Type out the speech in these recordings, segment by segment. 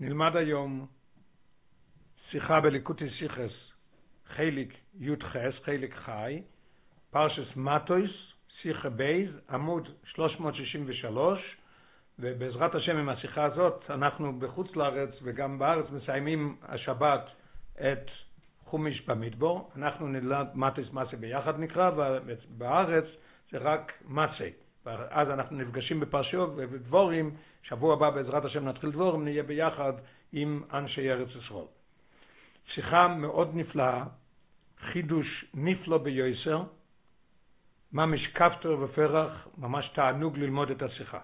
נלמד היום שיחה בליקוטי שיחס, חלק י"ח, חלק חי, פרשס מטויס, שיחה בייז, עמוד 363, ובעזרת השם עם השיחה הזאת אנחנו בחוץ לארץ וגם בארץ מסיימים השבת את חומיש במדבר. אנחנו נלמד מטויס מסעי ביחד נקרא, ובארץ זה רק מסעי. ואז אנחנו נפגשים בפרשיות ובדברים, שבוע הבא בעזרת השם נתחיל דבורים, נהיה ביחד עם אנשי ארץ ישראל. שיחה מאוד נפלאה, חידוש נפלא ביוסר, ממש כפתור ופרח, ממש תענוג ללמוד את השיחה.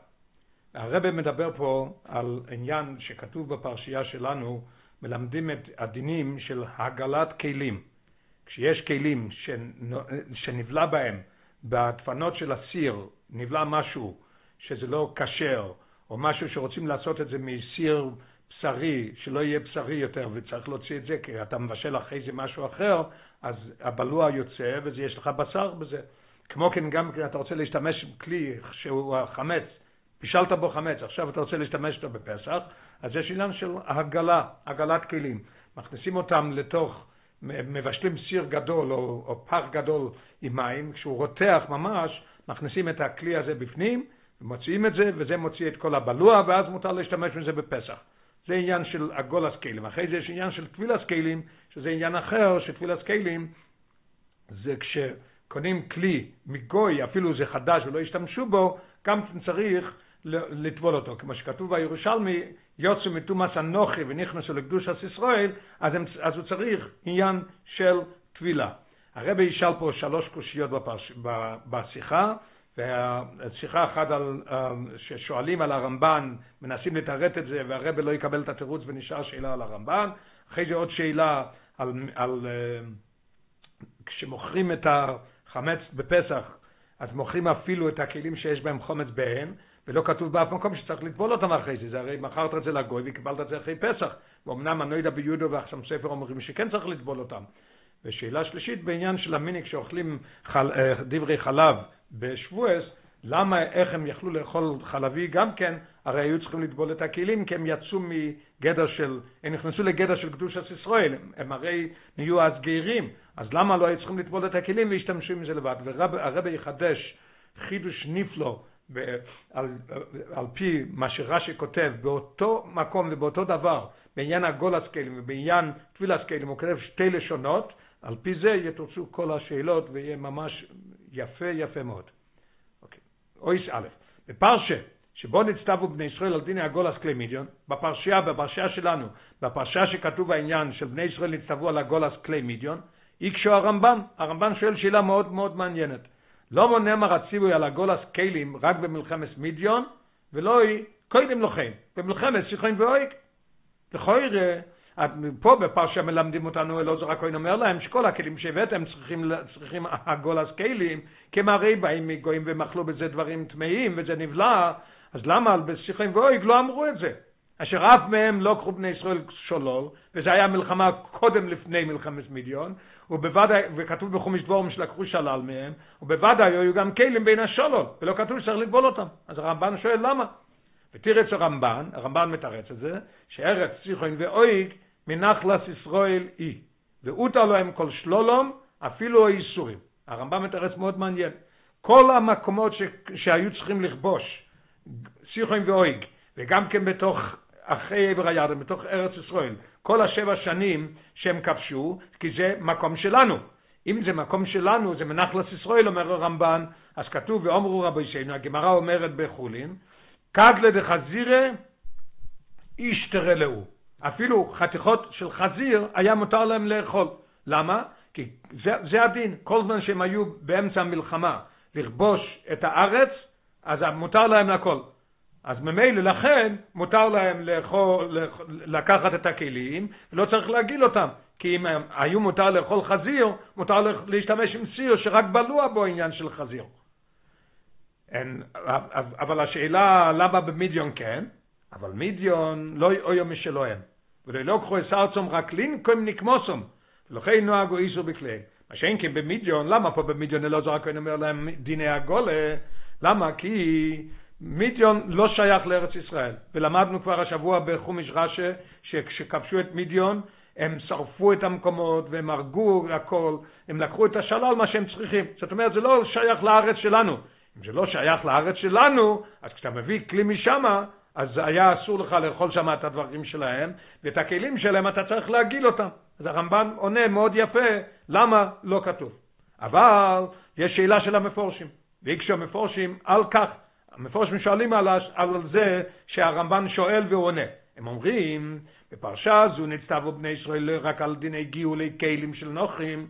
הרב מדבר פה על עניין שכתוב בפרשייה שלנו, מלמדים את הדינים של הגלת כלים. כשיש כלים שנבלע בהם בדפנות של הסיר נבלע משהו שזה לא כשר, או משהו שרוצים לעשות את זה מסיר בשרי, שלא יהיה בשרי יותר, וצריך להוציא את זה, כי אתה מבשל אחרי זה משהו אחר, אז הבלוע יוצא, ויש לך בשר בזה. כמו כן, גם אתה רוצה להשתמש בכלי שהוא החמץ, פישלת בו חמץ, עכשיו אתה רוצה להשתמש אותו בפסח, אז יש עניין של הגלה, הגלת כלים. מכניסים אותם לתוך, מבשלים סיר גדול או, או פח גדול עם מים, כשהוא רותח ממש, מכניסים את הכלי הזה בפנים, מוציאים את זה, וזה מוציא את כל הבלוע, ואז מותר להשתמש בזה בפסח. זה עניין של הגולס כלים. אחרי זה יש עניין של טבילס כלים, שזה עניין אחר, שטבילס כלים זה כשקונים כלי מגוי, אפילו זה חדש ולא השתמשו בו, גם צריך לטבול אותו. כמו שכתוב בירושלמי, יוצאו מתומאס אנוכי ונכנסו לקדושת ישראל, אז, הם, אז הוא צריך עניין של טבילה. הרבי ישאל פה שלוש קושיות בפרש... בשיחה, והשיחה אחת על, ששואלים על הרמב"ן, מנסים לתרט את זה, והרבי לא יקבל את התירוץ ונשאר שאלה על הרמב"ן. אחרי זה עוד שאלה על, על כשמוכרים את החמץ בפסח, אז מוכרים אפילו את הכלים שיש בהם חומץ בהן, ולא כתוב באף מקום שצריך לטבול אותם אחרי זה, זה הרי מכרת את זה לגוי וקיבלת את זה אחרי פסח, ואומנם הנוידע ביודו ועכשיו ספר אומרים שכן צריך לטבול אותם. ושאלה שלישית בעניין של המיניק שאוכלים חל, אה, דברי חלב בשבועס, למה, איך הם יכלו לאכול חלבי גם כן, הרי היו צריכים לטבול את הכלים, כי הם יצאו מגדר של, הם נכנסו לגדר של קדושת ישראל, הם, הם הרי נהיו אז גרים, אז למה לא היו צריכים לטבול את הכלים והשתמשו עם זה לבד? והרבי יחדש חידוש נפלא ב, על, על פי מה שרש"י כותב, באותו מקום ובאותו דבר, בעניין הגולס כלים ובעניין טבילס כלים, הוא כותב שתי לשונות, על פי זה יתוצאו כל השאלות ויהיה ממש יפה יפה מאוד. אוקיי. אויס א', בפרשה שבו נצטוו בני ישראל על דיני הגולס כלי מידיון, בפרשייה, בפרשייה שלנו, בפרשייה שכתוב העניין של בני ישראל נצטוו על הגולס כלי מידיון, יקשו הרמב"ן, הרמב"ן שואל שאלה מאוד מאוד מעניינת. לא מונה מה רציבו על הגולס כלים רק במלחמת מידיון, ולא היא קודם לכן, במלחמת שיחון ואויק. לכוי פה בפרשה מלמדים אותנו, אלעזר הכהן אומר להם שכל הכלים שהבאתם צריכים, צריכים הגולס כלים, כי הם באים מגויים ומאכלו בזה דברים טמאים וזה נבלע, אז למה בשיחים ואויג לא אמרו את זה? אשר אף מהם לא קחו בני ישראל שולל, וזה היה מלחמה קודם לפני מלחמת מיליון, ובוודאי, וכתוב בחומש דבורים שלקחו שלל מהם, ובוודאי היו גם כלים בין השולל, ולא כתוב שצריך לגבול אותם. אז הרמב"ן שואל למה? ותירץ הרמב"ן, הרמב"ן מתרץ את זה, שארץ ציחון ואויג מנחלס ישראל היא, ואותר להם כל שלולום, אפילו האיסורים. הרמב"ם מתרץ מאוד מעניין. כל המקומות ש... שהיו צריכים לכבוש, ציחון ואויג, וגם כן בתוך אחרי עבר הירדן, בתוך ארץ ישראל, כל השבע שנים שהם כבשו, כי זה מקום שלנו. אם זה מקום שלנו, זה מנחלס ישראל, אומר הרמב"ן, אז כתוב, ואומרו רבי שינו, הגמרא אומרת בחולין, קדלה דחזירה איש תרלאו. אפילו חתיכות של חזיר היה מותר להם לאכול. למה? כי זה, זה הדין. כל זמן שהם היו באמצע המלחמה לכבוש את הארץ, אז מותר להם לכל. אז ממילא לכן מותר להם לאכול, לקחת את הכלים, ולא צריך להגיל אותם. כי אם היו מותר לאכול חזיר, מותר להשתמש עם סיר שרק בלוע בו עניין של חזיר. אין, אבל השאלה למה במדיון כן, אבל מדיון לא אויו משלוהם. ולא קחו את ארצום רק לינקום נקמוסום, ולכן נוהגו איסו בכלי. מה שאין כן במדיון, למה פה במדיון אלעזר הכהן אומר להם דיני הגולה? למה? כי מידיון לא שייך לארץ ישראל, ולמדנו כבר השבוע בחומיש רש"א, שכשכבשו את מידיון, הם שרפו את המקומות והם הרגו הכל, הם לקחו את השלל מה שהם צריכים. זאת אומרת, זה לא שייך לארץ שלנו. אם זה לא שייך לארץ שלנו, אז כשאתה מביא כלי משמה, אז היה אסור לך לאכול שם את הדברים שלהם, ואת הכלים שלהם אתה צריך להגיל אותם. אז הרמב"ן עונה מאוד יפה, למה לא כתוב. אבל יש שאלה של המפורשים, והקשו המפורשים על כך, המפורשים שואלים על, זה שהרמב"ן שואל והוא עונה. הם אומרים, בפרשה זו נצטוו בני ישראל רק על דיני גיולי כלים של נוחים,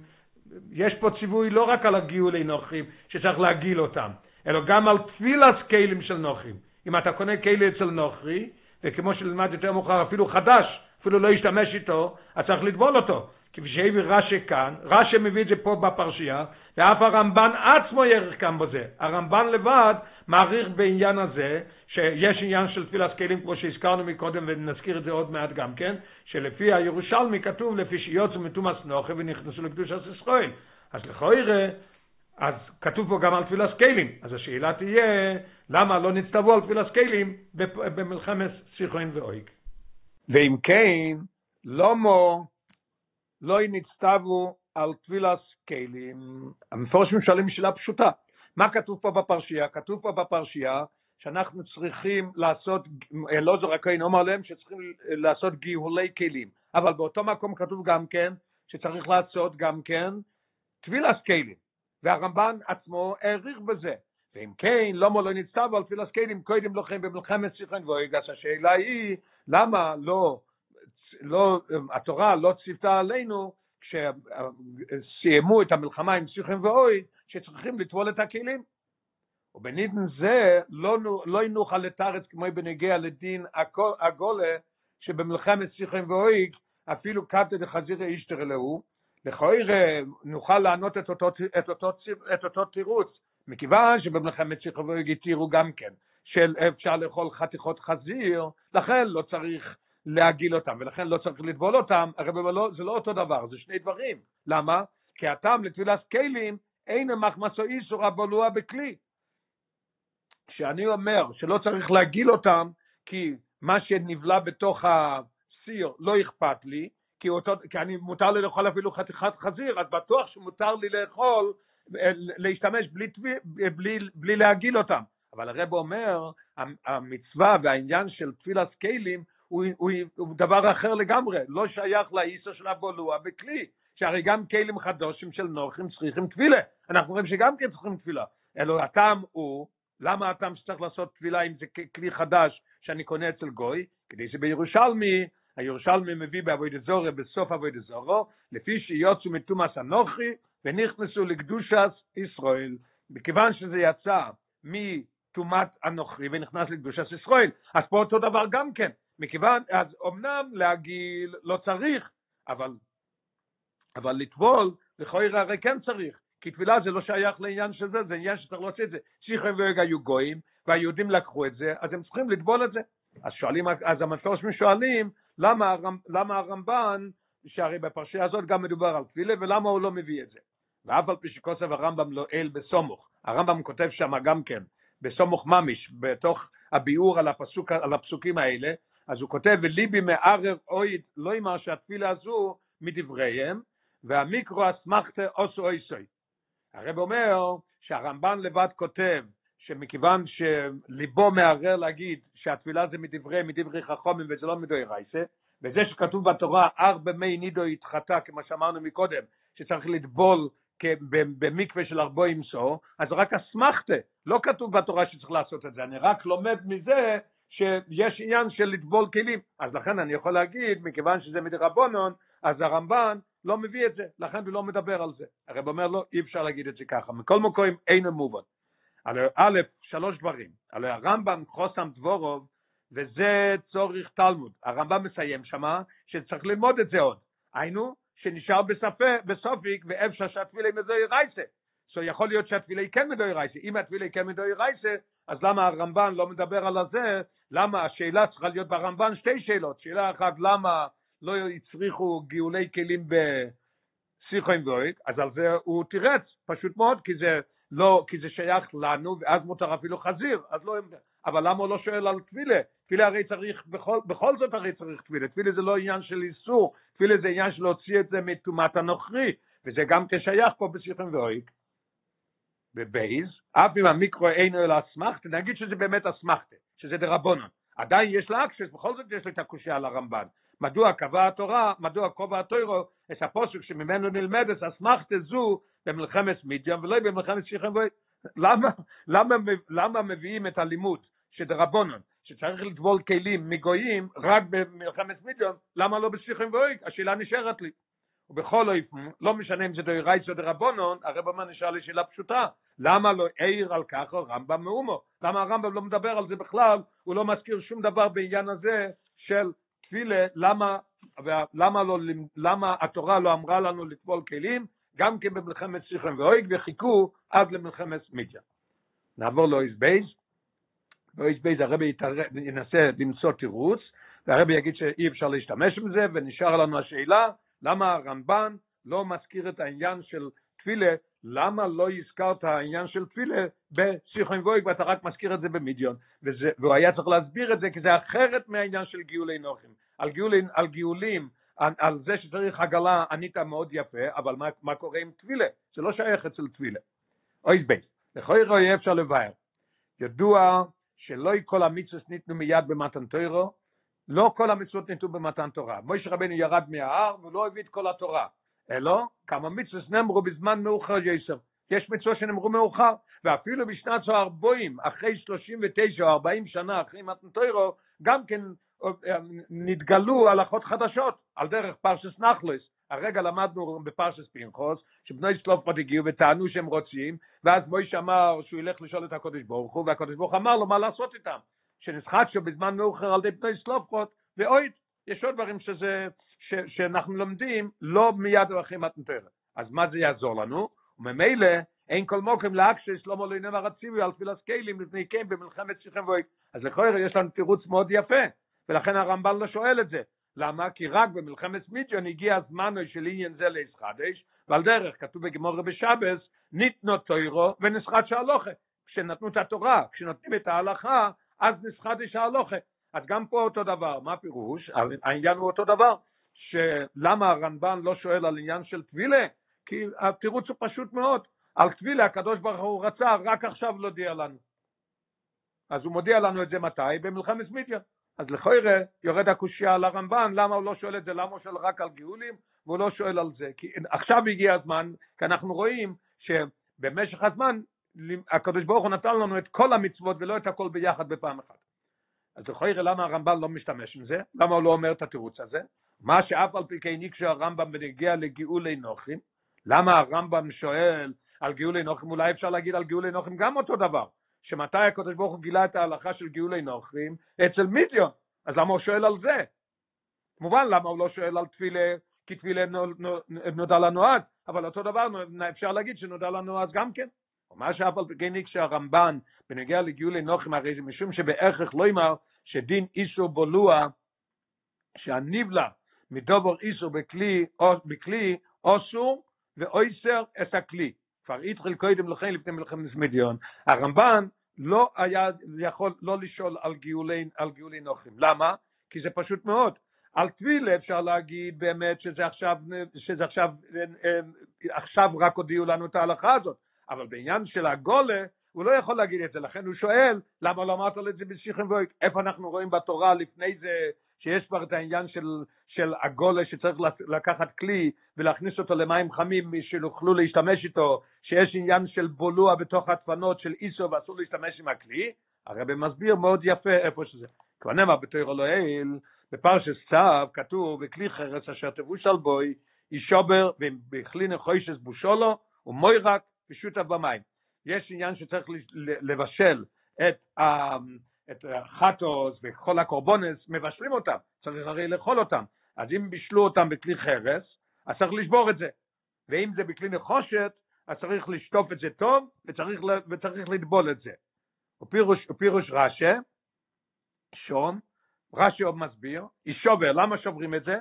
יש פה ציווי לא רק על הגיולי נוחים שצריך להגיל אותם, אלא גם על תפילת כלים של נוחים. אם אתה קונה כלי אצל נוכרי, וכמו שלמד יותר מאוחר, אפילו חדש, אפילו לא ישתמש איתו, אז צריך לטבול אותו. כפי שהביא רש"י כאן, רש"י מביא את זה פה בפרשייה, ואף הרמב"ן עצמו יערך כאן בזה. הרמב"ן לבד מעריך בעניין הזה, שיש עניין של תפילת כלים כמו שהזכרנו מקודם ונזכיר את זה עוד מעט גם כן, שלפי הירושלמי כתוב לפי שיוצאו מתומאס נוחי ונכנסו לקדושת ישראל. אז לכאורה, אז כתוב פה גם על תפילת כלים. אז השאלה תהיה, למה לא נצטוו על תפילת כלים במלחמת סיכון ואויג? ואם כן, לא מו לא נצטוו על תפילת כלים. המפורשים שואלים שאלה פשוטה. מה כתוב פה בפרשייה? כתוב פה בפרשייה שאנחנו צריכים לעשות, לא זורקין אומר להם שצריכים לעשות גיהולי כלים, אבל באותו מקום כתוב גם כן שצריך לעשות גם כן טבילת כלים, והרמב"ן עצמו העריך בזה. ואם כן, למה לא נצטוו על כלים קודם לכן במלחמת סיכון ואויגס, השאלה היא למה לא, לא, התורה לא ציוותה עלינו כשסיימו את המלחמה עם סיכון ואוי, שצריכים לטבול את הכלים. ובנידן זה לא, לא נוכל לתרץ כמו בנגיע לדין הגולה שבמלחמת סיכון ואויג אפילו קפטא דחזירא אישתר אלוהו, לכאורה נוכל לענות את אותו, את אותו, את אותו תירוץ, מכיוון שבמלחמת ואויג התירו גם כן של אפשר לאכול חתיכות חזיר, לכן לא צריך להגיל אותם, ולכן לא צריך לטבול אותם, הרי לא, זה לא אותו דבר, זה שני דברים. למה? כי הטעם לטבילת כלים אין מחמסו איסור הבולוע בכלי. כשאני אומר שלא צריך להגיל אותם, כי מה שנבלע בתוך הסיר לא אכפת לי, כי, אותו, כי אני מותר לי לאכול אפילו חתיכת חזיר, אז בטוח שמותר לי לאכול, אה, להשתמש בלי, בלי, בלי להגיל אותם. אבל הרב אומר, המצווה והעניין של תפילת כלים הוא, הוא, הוא דבר אחר לגמרי, לא שייך לאיסו של הבולוע בכלי, שהרי גם כלים חדושים של נוחים צריכים תפילה, אנחנו רואים שגם כן צריכים תפילה, אלא הטעם הוא, למה הטעם שצריך לעשות תפילה אם זה כלי חדש שאני קונה אצל גוי? כדי שבירושלמי, הירושלמי מביא בעבוד זורו, בסוף עבוד זורו, לפי שיוצאו מתומאס אנוכי ונכנסו לקדושת ישראל, מכיוון שזה יצא מטומאת אנוכי ונכנס לקדושת ישראל, אז פה אותו דבר גם כן, מכיוון, אז אמנם להגיל לא צריך, אבל, אבל לטבול, לכאורה הרי כן צריך, כי תפילה זה לא שייך לעניין של זה, זה עניין שצריך להוציא את זה. שיחי ואוג היו גויים, והיהודים לקחו את זה, אז הם צריכים לטבול את זה. אז שואלים, אז המפרשים שואלים, למה, הרמ, למה הרמב"ן, שהרי בפרשייה הזאת גם מדובר על תפילה, ולמה הוא לא מביא את זה? ואף על פי שכוסף הרמב"ם לא אל בסומוך, הרמב"ם כותב שם גם כן, בסומוך ממיש, בתוך הביאור על, הפסוק, על הפסוקים האלה, אז הוא כותב, וליבי מערב אוי לא אמר שהתפילה הזו מדבריהם, והמיקרו אסמכתה אוסו אויסוי. הרב אומר שהרמב"ן לבד כותב שמכיוון שליבו מערער להגיד שהתפילה זה מדברי, מדברי חכומים וזה לא מדוי רייסה, וזה שכתוב בתורה ארבע מי נידו התחתה, כמו שאמרנו מקודם, שצריך לטבול במקווה של ארבו ימסור, אז רק אסמכתה, לא כתוב בתורה שצריך לעשות את זה, אני רק לומד מזה שיש עניין של לטבול כלים. אז לכן אני יכול להגיד, מכיוון שזה מדרבנון, אז הרמב"ן לא מביא את זה, לכן הוא לא מדבר על זה. הרב אומר לו, אי אפשר להגיד את זה ככה. מכל מקום אין מובן. א', שלוש דברים. הרי הרמב"ם חוסם דבורוב, וזה צורך תלמוד. הרמב"ם מסיים שמה, שצריך ללמוד את זה עוד. היינו, שנשאר בספק, בסופיק, ואפשר שהתפילה מדוי רייסה. so יכול להיות שהתפילה כן מדוי רייסה. אם התפילה כן מדוי רייסה, אז למה הרמב"ן לא מדבר על זה? למה השאלה צריכה להיות ברמב"ן שתי שאלות. שאלה אחת, למה לא הצריכו גאולי כלים בסיכוין ואויק, אז על זה הוא תירץ, פשוט מאוד, כי זה לא, כי זה שייך לנו, ואז מותר אפילו חזיר, אז לא, אבל למה הוא לא שואל על תפילה? תפילה הרי צריך, בכל, בכל זאת הרי צריך תפילה, תפילה זה לא עניין של איסור, תפילה זה עניין של להוציא את זה מטומאת הנוכרי, וזה גם כשייך פה בשיחם ואויק. בבייז, אף אם המיקרו אינו אלא אסמכתה, נגיד שזה באמת אסמכתה, שזה דרבונון. עדיין יש לה אקשס, בכל זאת יש לי את הקושייה על הרמב"ן. מדוע קבע התורה, מדוע קובע התוירו, את הפוסק שממנו נלמדת אסמכתה זו במלחמת מידיום ולא במלחמת שיחם ואויק. למה, למה, למה מביאים את הלימוד שדרבונון, שצריך לטבול כלים מגויים רק במלחמת מידיון, למה לא בשיחם ואויק? השאלה נשארת לי. ובכל אופן, לא משנה אם זה דוירייץ או דרבונון, הרב אומר נשאל לי שאלה פשוטה, למה לא העיר על כך רמב"ם מאומה? למה הרמב"ם לא מדבר על זה בכלל, הוא לא מזכיר שום דבר בעניין הזה של תפילה, למה, למה, לא, למה התורה לא אמרה לנו לטבול כלים, גם כן במלחמת סיחון ועוג, וחיכו עד למלחמת מדין. נעבור לאות בייז, באות בייז הרבי ינסה למצוא תירוץ, והרבי יגיד שאי אפשר להשתמש בזה, ונשאר לנו השאלה, למה הרמב"ן לא מזכיר את העניין של תפילה, למה לא הזכרת העניין של תפילה בשיחון ואויג ואתה רק מזכיר את זה במדיון, וזה, והוא היה צריך להסביר את זה כי זה אחרת מהעניין של גיולי נוחים. על, גיולים, על גיולים על, על זה שצריך עגלה ענית מאוד יפה, אבל מה, מה קורה עם טבילה? זה לא שייך אצל טבילה. אוי בייס, לכל רואי אפשר לבאר. ידוע שלא כל המצוות ניתנו מיד במתן תוירו, לא כל המצוות ניתנו במתן תורה. מויש רבנו ירד מההר ולא הביא את כל התורה, אלא כמה מצוות נאמרו בזמן מאוחר יסר. יש מצוות שנאמרו מאוחר, ואפילו בשנת ארבעים, אחרי 39 או 40 שנה אחרי מתן תוירו, גם כן נתגלו הלכות חדשות על דרך פרשס נחלס. הרגע למדנו בפרשס פנחוס, שבני סלופות הגיעו וטענו שהם רוצים, ואז מויש אמר שהוא ילך לשאול את הקודש ברוך הוא, והקודש ברוך אמר לו מה לעשות איתם, שנסחטשו בזמן מאוחר על ידי בני סלופות, ואוי, יש עוד דברים שזה, ש, שאנחנו לומדים לא מיד אחרי מתנתרת. אז מה זה יעזור לנו? וממילא אין כל מוקם להקשש לא מולו עניין הרציבי על תפילת כלים לפני כן במלחמת שיחם ואוי. אז לכאורה יש לנו תירוץ מאוד יפה. ולכן הרמב"ל לא שואל את זה. למה? כי רק במלחמת מידיון הגיע הזמן של עניין זה לישחדש, ועל דרך כתוב בגמור בשבס, ניתנו תוירו ונסחט שהלוכה. כשנתנו את התורה, כשנותנים את ההלכה, אז נסחדש ההלוכה. אז גם פה אותו דבר, מה פירוש? העניין הוא אותו דבר, שלמה הרמב"ן לא שואל על עניין של טבילה? כי התירוץ הוא פשוט מאוד, על טבילה הקדוש ברוך הוא רצה רק עכשיו להודיע לנו. אז הוא מודיע לנו את זה מתי? במלחמת מידיון. אז לכוירא יורד הקושייה על הרמב"ן, למה הוא לא שואל את זה, למה הוא שואל רק על גאולים, והוא לא שואל על זה. כי עכשיו הגיע הזמן, כי אנחנו רואים שבמשך הזמן הקדוש ברוך הוא נתן לנו את כל המצוות ולא את הכל ביחד בפעם אחת. אז לכוירא למה הרמב"ן לא משתמש עם זה? למה הוא לא אומר את התירוץ הזה? מה שאף על פי כן נקשו הרמב"ם בנגיע לגאולי נוחים, למה הרמב"ם שואל על גאולי נוחים, אולי אפשר להגיד על גאולי נוחים גם אותו דבר. שמתי הקדוש ברוך הוא גילה את ההלכה של גאולי נוכרים? אצל מידיון. אז למה הוא שואל על זה? כמובן, למה הוא לא שואל על תפילה, כי תפילה נודע לנו אז, אבל אותו דבר אפשר להגיד שנודע לנו אז גם כן. ומה שאף על פי כן שהרמב"ן בנוגע לגאולי נוכרים, הרי משום שבערך לא אמר שדין איסור בולוע, שהניבלה מדובר איסור בכלי, בכלי אוסור ואויסר את הכלי. כבר התחיל קודם לכן לפני מלחמת מדיון, הרמב"ן לא היה יכול לא לשאול על גאולי, על גאולי נוחים. למה? כי זה פשוט מאוד. על טבילה אפשר להגיד באמת שזה עכשיו, שזה עכשיו, עכשיו רק הודיעו לנו את ההלכה הזאת, אבל בעניין של הגולה הוא לא יכול להגיד את זה, לכן הוא שואל למה לא אמרת לו את זה בשיחם ואויק, אנחנו רואים בתורה לפני זה שיש כבר את העניין של, של הגולה שצריך לקחת כלי ולהכניס אותו למים חמים שיוכלו להשתמש איתו, שיש עניין של בולוע בתוך הדפנות של איסו ואסור להשתמש עם הכלי, הרב מסביר מאוד יפה איפה שזה. כבר נאמר בתור אלוהיל, בפרשס צו כתוב, וכלי חרס אשר תבוש על בוי, אישובר ובכלי נחוישס בושולו, ומוירק ושותף במים. יש עניין שצריך לבשל את את החטוס וכל הקורבונס, מבשלים אותם, צריך הרי לאכול אותם. אז אם בישלו אותם בכלי חרס, אז צריך לשבור את זה. ואם זה בכלי נחושת, אז צריך לשטוף את זה טוב, וצריך, וצריך לטבול את זה. ופירוש, ופירוש רש"י, שום, רש"י עוד מסביר, אישובר, למה שוברים את זה?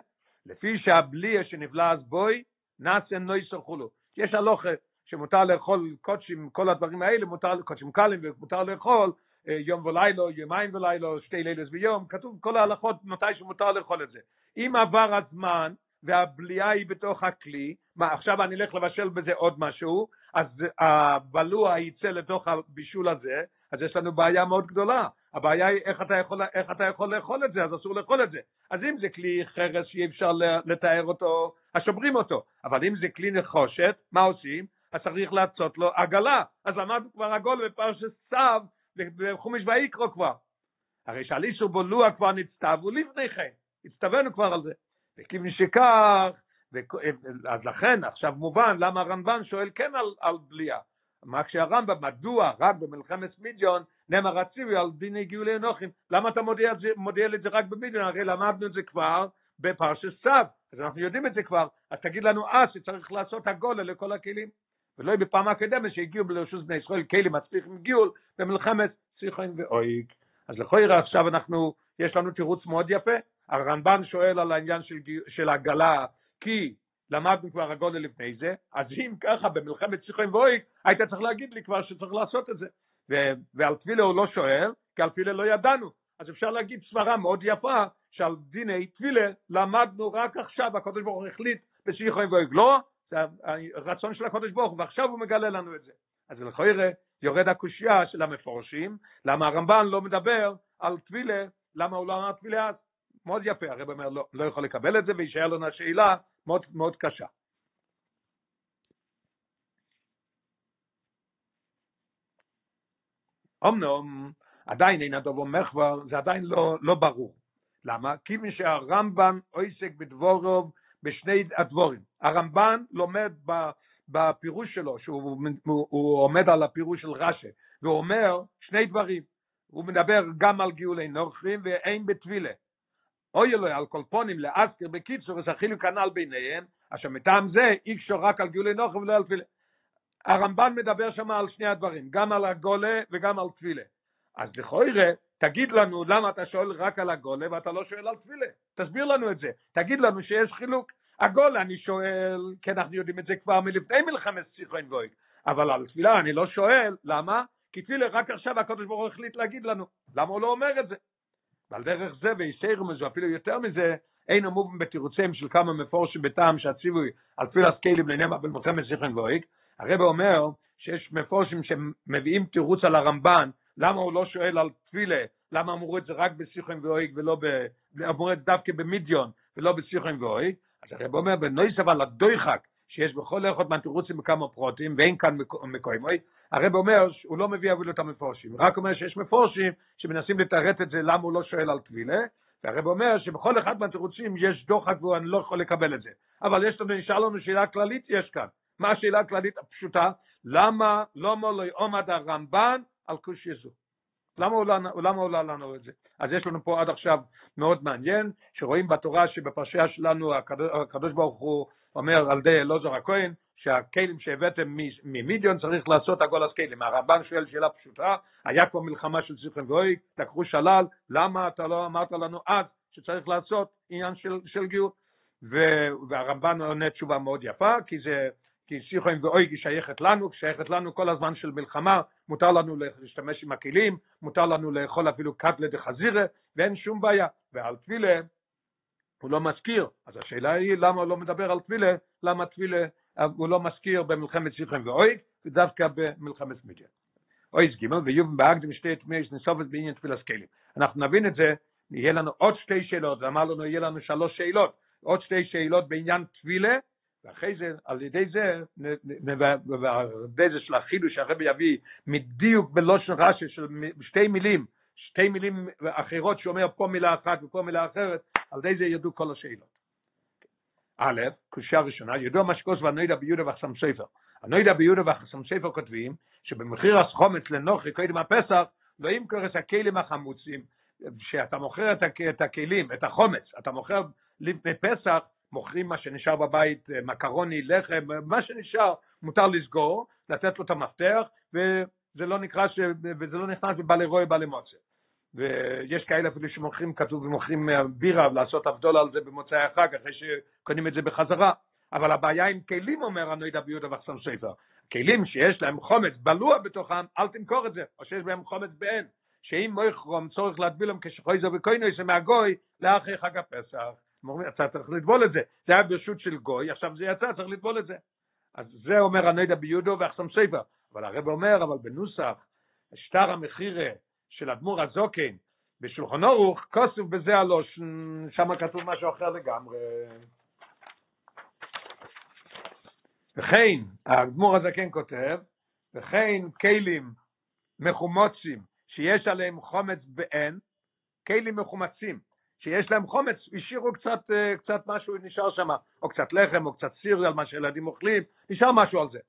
לפי שהבלי שנבלע אז בוי, נאסן לא יסרחו יש הלוכה שמותר לאכול קודשים, כל הדברים האלה, מותר, קודשים קלים, ומותר לאכול, יום ולילה, יומיים ולילה, שתי לילס ביום, כתוב כל ההלכות מתי שמותר לאכול את זה. אם עבר הזמן והבליעה היא בתוך הכלי, מה עכשיו אני אלך לבשל בזה עוד משהו, אז הבלוע יצא לתוך הבישול הזה, אז יש לנו בעיה מאוד גדולה. הבעיה היא איך אתה יכול, איך אתה יכול לאכול את זה, אז אסור לאכול את זה. אז אם זה כלי חרס שאי אפשר לתאר אותו, אז שומרים אותו. אבל אם זה כלי נחושת, מה עושים? אז צריך לעשות לו עגלה. אז למדנו כבר עגול בפרשת סתיו, בחומש ויקרו כבר. הרי שעל איסור בולוע כבר נצטוו לפני כן, הצטווינו כבר על זה. וכיוון שכך, אז לכן עכשיו מובן למה הרמב"ן שואל כן על, על בליעה. מה כשהרמב"ם, מדוע רק במלחמת מידיון נאמר הציווי על דיני גאולי אנוכים, למה אתה מודיע, מודיע את זה רק במידיון? הרי למדנו את זה כבר בפרשת סתיו, אז אנחנו יודעים את זה כבר, אז תגיד לנו אז שצריך לעשות הגולה לכל הכלים. ולא בפעם הקדמת שהגיעו לרשות בני ישראל כלים מצליחים גיול במלחמת סיכון ואויג. אז לכוירא עכשיו אנחנו, יש לנו תירוץ מאוד יפה, הרמב"ן שואל על העניין של, של הגלה, כי למדנו כבר הגודל לפני זה, אז אם ככה במלחמת סיכון ואויג, היית צריך להגיד לי כבר שצריך לעשות את זה. ועל תפילה הוא לא שואל, כי על תפילה לא ידענו. אז אפשר להגיד סברה מאוד יפה, שעל דיני תפילה למדנו רק עכשיו, הקדוש ברוך הוא החליט בסיכון ואויג. לא, הרצון של הקדוש ברוך הוא, ועכשיו הוא מגלה לנו את זה. אז לכוירא יורד הקושייה של המפורשים, למה הרמב"ן לא מדבר על תפילה, למה הוא לא אמר תפילה אז? מאוד יפה, הרב אומר לא, לא יכול לקבל את זה, ויישאר לנו השאלה מאוד מאוד קשה. אמנם עדיין אין הדובו מחבר, זה עדיין לא, לא ברור. למה? כיוון שהרמב"ן עוסק בדבורוב בשני הדבורים. הרמב"ן לומד בפירוש שלו, שהוא הוא, הוא עומד על הפירוש של רש"י, והוא אומר שני דברים. הוא מדבר גם על גאולי נוכרים ואין בטבילה. אוי אלוהי על כל פונים לאזכר בקיצור, אז החילוק כנ"ל ביניהם, אשר מטעם זה איקשור רק על גאולי נוכרים ולא על תפילה. הרמב"ן מדבר שם על שני הדברים, גם על הגולה וגם על תפילה. אז לכוירא, תגיד לנו למה אתה שואל רק על הגולה ואתה לא שואל על תפילה. תסביר לנו את זה. תגיד לנו שיש חילוק. הגולה אני שואל, כי אנחנו יודעים את זה כבר מלפני מלחמת סיכון גויג, אבל על תפילה אני לא שואל, למה? כי תפילה רק עכשיו הקדוש ברוך הוא החליט להגיד לנו, למה הוא לא אומר את זה? ועל דרך זה ויסיירו מזה, אפילו יותר מזה, אין המובן בתירוצים של כמה מפורשים בטעם שהציווי על תפילת כלים לנאמר במלחמת סיכון גויג, הרב אומר שיש מפורשים שמביאים תירוץ על הרמב"ן, למה הוא לא שואל על תפילה, למה אמרו את זה רק בסיכון ואויג ולא ב... אמרו את זה דווקא במדיון ולא בסיכון ואויג, אז הרב אומר בנויס אבל הדויחק שיש בכל איכות מהתירוצים בכמה פרוטים ואין כאן מקוימוי, הרב אומר שהוא לא מביא אפילו את המפורשים, רק אומר שיש מפורשים שמנסים לתרץ את זה למה הוא לא שואל על טבילה, והרב אומר שבכל אחד מהתירוצים יש דוחק ואני לא יכול לקבל את זה. אבל יש לנו, נשאר לנו שאלה כללית יש כאן. מה השאלה הכללית הפשוטה? למה לא מולוי עומד הרמב"ן על כוש יזו? למה הוא, לא, למה הוא לא לנו את זה? אז יש לנו פה עד עכשיו מאוד מעניין, שרואים בתורה שבפרשייה שלנו הקדוש, ברוך הוא אומר על די אלעזר הכהן, שהכלים שהבאתם ממידיון צריך לעשות הגולס כלים. הרמב"ן שואל שאלה פשוטה, היה כבר מלחמה של סיכון ואוי, לקחו שלל, למה אתה לא אמרת לנו אז שצריך לעשות עניין של, של גיור? והרמב"ן עונה תשובה מאוד יפה, כי זה כי סיכון ואויגי שייכת לנו, שייכת לנו כל הזמן של מלחמה, מותר לנו להשתמש עם הכלים, מותר לנו לאכול אפילו קטלה דחזירה, ואין שום בעיה. ועל תפילה הוא לא מזכיר, אז השאלה היא למה הוא לא מדבר על תפילה, למה תפילה הוא לא מזכיר במלחמת סיכון ואויג, ודווקא במלחמת מידיה. אויז גימל ויובן באקדם שתי תמיס נסופת בעניין תפילת כלים. אנחנו נבין את זה, יהיה לנו עוד שתי שאלות, אמר לנו יהיה לנו שלוש שאלות, עוד שתי שאלות בעניין תפילה, ואחרי זה, על ידי זה, ועל ידי זה של החידוש שהרבי יביא מדיוק בלושן רש"י של שתי מילים, שתי מילים אחרות שאומר פה מילה אחת ופה מילה אחרת, על ידי זה ידעו כל השאלות. א', קושייה ראשונה, ידוע מה שקוס והנוידע ביהודה והחסם ספר. הנוידע ביהודה והחסם ספר כותבים שבמחיר החומץ לנוכרי קודם הפסח לא ימכור את הכלים החמוצים, שאתה מוכר את הכלים, את החומץ, אתה מוכר לפני פסח, מוכרים מה שנשאר בבית, אה, מקרוני, לחם, מה שנשאר, מותר לסגור, לתת לו את המפתח, וזה לא נקרא, ש... וזה לא נכנס בבעלי רוי בעלי מוצא. ויש כאלה אפילו שמוכרים, כתוב, ומוכרים אה, בירה, לעשות אבדול על זה במוצאי החג, אחרי שקונים את זה בחזרה. אבל הבעיה עם כלים, אומר הנוידע ביהודה וחסם ספר, כלים שיש להם חומץ בלוע בתוכם, אל תמכור את זה, או שיש בהם חומץ בעין. שאם מויכרום צורך להטבילם כשחויזו וקוינויס מהגוי לאחרי חג הפסח. אתה צריך לטבול את זה. זה היה ברשות של גוי, עכשיו זה יצא, צריך לטבול את זה. אז זה אומר הנוידע ביודו ואחסם ספר. אבל הרב אומר, אבל בנוסח, שטר המחירה של אדמו"ר הזוקן בשולחן אורוך, כוסף בזה הלושן, שם כתוב משהו אחר לגמרי. וכן, האדמו"ר הזקן כותב, וכן כלים מחומוצים שיש עליהם חומץ באין, כלים מחומצים שיש להם חומץ, השאירו קצת, אה, קצת משהו, נשאר שם, או קצת לחם, או קצת סיר על מה שילדים אוכלים, נשאר משהו על זה.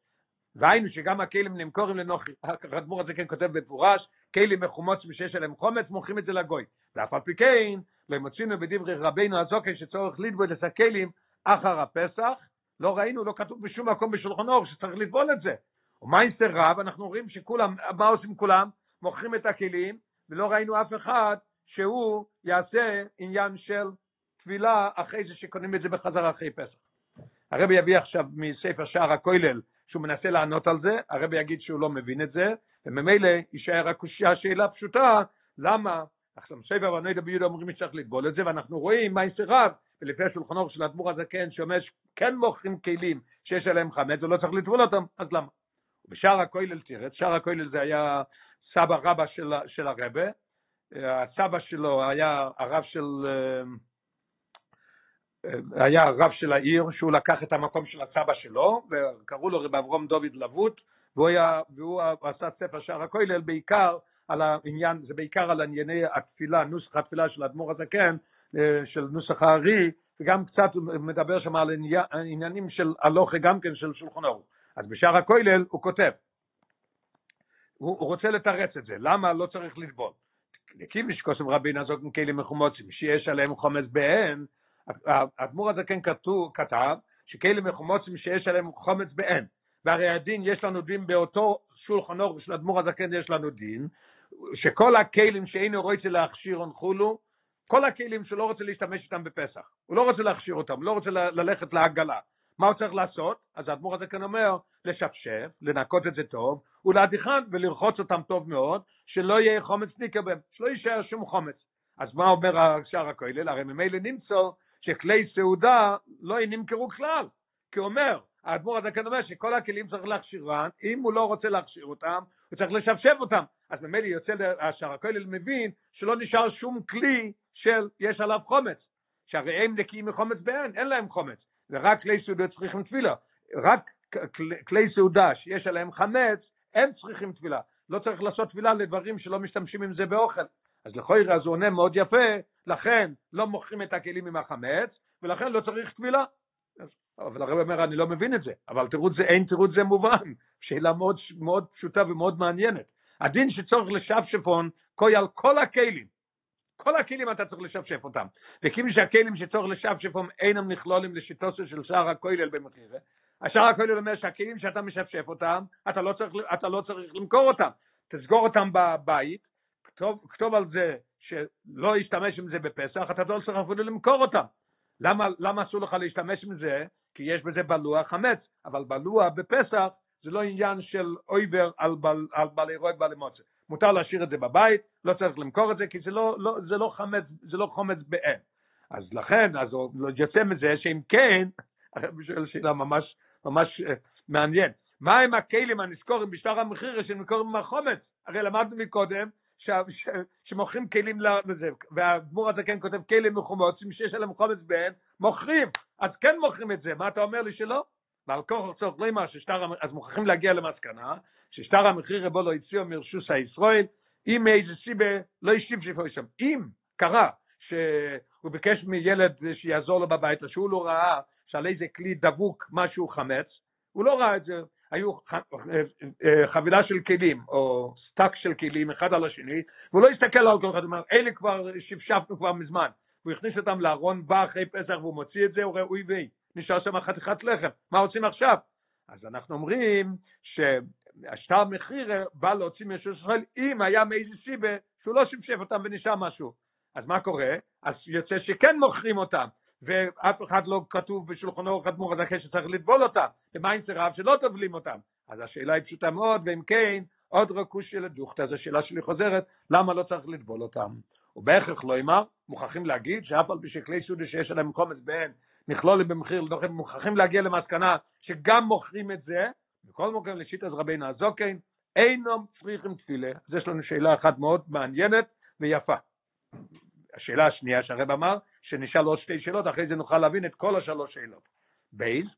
והיינו שגם הכלים נמכורים לנוחי, האדמו"ר הזה כן כותב במפורש, כלים מחומוצים שיש עליהם חומץ, מוכרים את זה לגוי. ואף על פי כן, לא מוצאינו בדברי רבינו הזוקי שצורך לטבול את הכלים אחר הפסח, לא ראינו, לא כתוב בשום מקום בשולחן אור שצריך לטבול את זה. ומייסטר רב, אנחנו רואים שכולם, מה עושים כולם? מוכרים את הכלים, ולא ראינו אף אחד שהוא יעשה עניין של תפילה אחרי זה שקונים את זה בחזרה אחרי פסח. הרבי יביא עכשיו מספר שער הכולל שהוא מנסה לענות על זה, הרבי יגיד שהוא לא מבין את זה, וממילא יישאר רק השאלה פשוטה, למה עכשיו ספר ונדע ביהודה אומרים שצריך לטבול את זה, ואנחנו רואים מה רב, ולפי השולחן אור של האדמו"ר הזקן שאומר שכן מוכרים כלים שיש עליהם חמץ ולא צריך לטבול אותם, אז למה? בשער הכולל תרץ, שער הכולל זה היה סבא רבא של, של הרבה, הסבא שלו היה הרב של, היה הרב של העיר, שהוא לקח את המקום של הסבא שלו, וקראו לו רב אברום דוד לבוט, והוא, היה, והוא עשה ספר שער הכולל בעיקר על העניין, זה בעיקר על ענייני התפילה, נוסח התפילה של האדמו"ר הזקן, של נוסח הארי, וגם קצת מדבר שם על עניינים של הלוכה גם כן של שולחן ערוך. אז בשער הכולל הוא כותב, הוא, הוא רוצה לתרץ את זה, למה לא צריך לסבול? לקימיש כוסם רבין הזאת כלים מחומוצים, שיש עליהם חומץ בעין, האדמו"ר הזה כן כתב, שכלים מחומוצים שיש עליהם חומץ בעין, והרי הדין, יש לנו דין באותו שולחן אור של אדמו"ר הזקן יש לנו דין, שכל הכלים שאינו רוצה להכשיר הונחולו, כל הכלים שהוא לא רוצה להשתמש איתם בפסח, הוא לא רוצה להכשיר אותם, לא רוצה ללכת לעגלה, מה הוא צריך לעשות? אז האדמו"ר הזה כאן אומר, לשפשף, לנקות את זה טוב, ולהדיחן ולרחוץ אותם טוב מאוד, שלא יהיה חומץ ניקר בהם, שלא יישאר שום חומץ. אז מה אומר שער הכולל? הרי ממילא נמצא שכלי סעודה לא נמכרו כלל, כי הוא אומר, האדמו"ר הזה כאן אומר שכל הכלים צריך להכשירם, אם הוא לא רוצה להכשיר אותם, הוא צריך לשפשף אותם. אז ממילא יוצא, שער הכולל מבין שלא נשאר שום כלי של יש עליו חומץ, שהרי הם נקיים מחומץ בעין, אין להם חומץ. ורק כלי סעודה צריכים תפילה. רק כלי סעודה שיש עליהם חמץ, הם צריכים תפילה. לא צריך לעשות תפילה לדברים שלא משתמשים עם זה באוכל. אז לכוירא זה עונה מאוד יפה, לכן לא מוכרים את הכלים עם החמץ, ולכן לא צריך תפילה. אבל הרב אומר, אני לא מבין את זה, אבל תירוץ זה, אין תירוץ זה מובן. שאלה מאוד, מאוד פשוטה ומאוד מעניינת. הדין שצורך לשפשפון, קוי על כל הכלים, כל הכלים אתה צריך לשפשף אותם. וכיוון שהכלים שצורך לשפשפם אינם נכלולים לשיטוסו של שער הכולל במחירה, השער הכולל אומר שהכלים שאתה משפשף אותם, אתה לא צריך, אתה לא צריך למכור אותם. תסגור אותם בבית, כתוב, כתוב על זה שלא ישתמש עם זה בפסח, אתה לא צריך אפילו למכור אותם. למה, למה אסור לך להשתמש עם זה? כי יש בזה בלוע חמץ, אבל בלוע בפסח זה לא עניין של אויבר על, בל, על בעלי רוי בעלי מוצא. מותר להשאיר את זה בבית, לא צריך למכור את זה, כי זה לא, לא, זה לא חמץ, זה לא חומץ באם. אז לכן, אז הוא יוצא מזה שאם כן, הרב שואל שאלה ממש, ממש uh, מעניין. מה עם הכלים הנזכורים בשטר המחיר שנזכורים עם החומץ? הרי למדנו מקודם ש, ש, שמוכרים כלים לזה, והגמור הזה כן כותב כלים מחומות, שיש עליהם חומץ בהן, מוכרים, אז כן מוכרים את זה, מה אתה אומר לי שלא? ועל כוח צורך לא אמר ששטר, אז מוכרחים להגיע למסקנה, ששטר המחיר רבו לא הציעו מרשוס הישראל, אם מאיזה סיבה לא השיב שפה שם. אם קרה שהוא ביקש מילד שיעזור לו בבית, שהוא לא ראה שעל איזה כלי דבוק משהו חמץ, הוא לא ראה את זה, היו חבילה של כלים, או סטאק של כלים אחד על השני, והוא לא הסתכל על כל אחד, הוא אומר, אלה כבר שפשפנו כבר מזמן. הוא הכניס אותם לארון, בא אחרי פסח והוא מוציא את זה, הוא רואה, אוי ויי, נשאר שם חתיכת לחם, מה עושים עכשיו? אז אנחנו אומרים שהשטר מחיר בא להוציא מישהו ישראל אם היה מאיזה סיבה שהוא לא שפשף אותם ונשאר משהו. אז מה קורה? אז יוצא שכן מוכרים אותם, ואף אחד לא כתוב בשולחנו אורך אדמו"ר הזכה שצריך לטבול אותם, עם צירף שלא טובלים אותם? אז השאלה היא פשוטה מאוד, ואם כן, עוד רקושי לדוכתא, זו שאלה שלי חוזרת, למה לא צריך לטבול אותם? ובהכרח לא אמר, מוכרחים להגיד שאף על פי שכלי סודי שיש עליהם קומץ בהן נכלול במחיר, מוכרחים להגיע למסקנה שגם מוכרים את זה, בכל מקום לשיטת רבינו הזוקן, אינם צריכים תפילה. אז יש לנו שאלה אחת מאוד מעניינת ויפה. השאלה השנייה שהרב אמר, שנשאל עוד שתי שאלות, אחרי זה נוכל להבין את כל השלוש שאלות. בייז,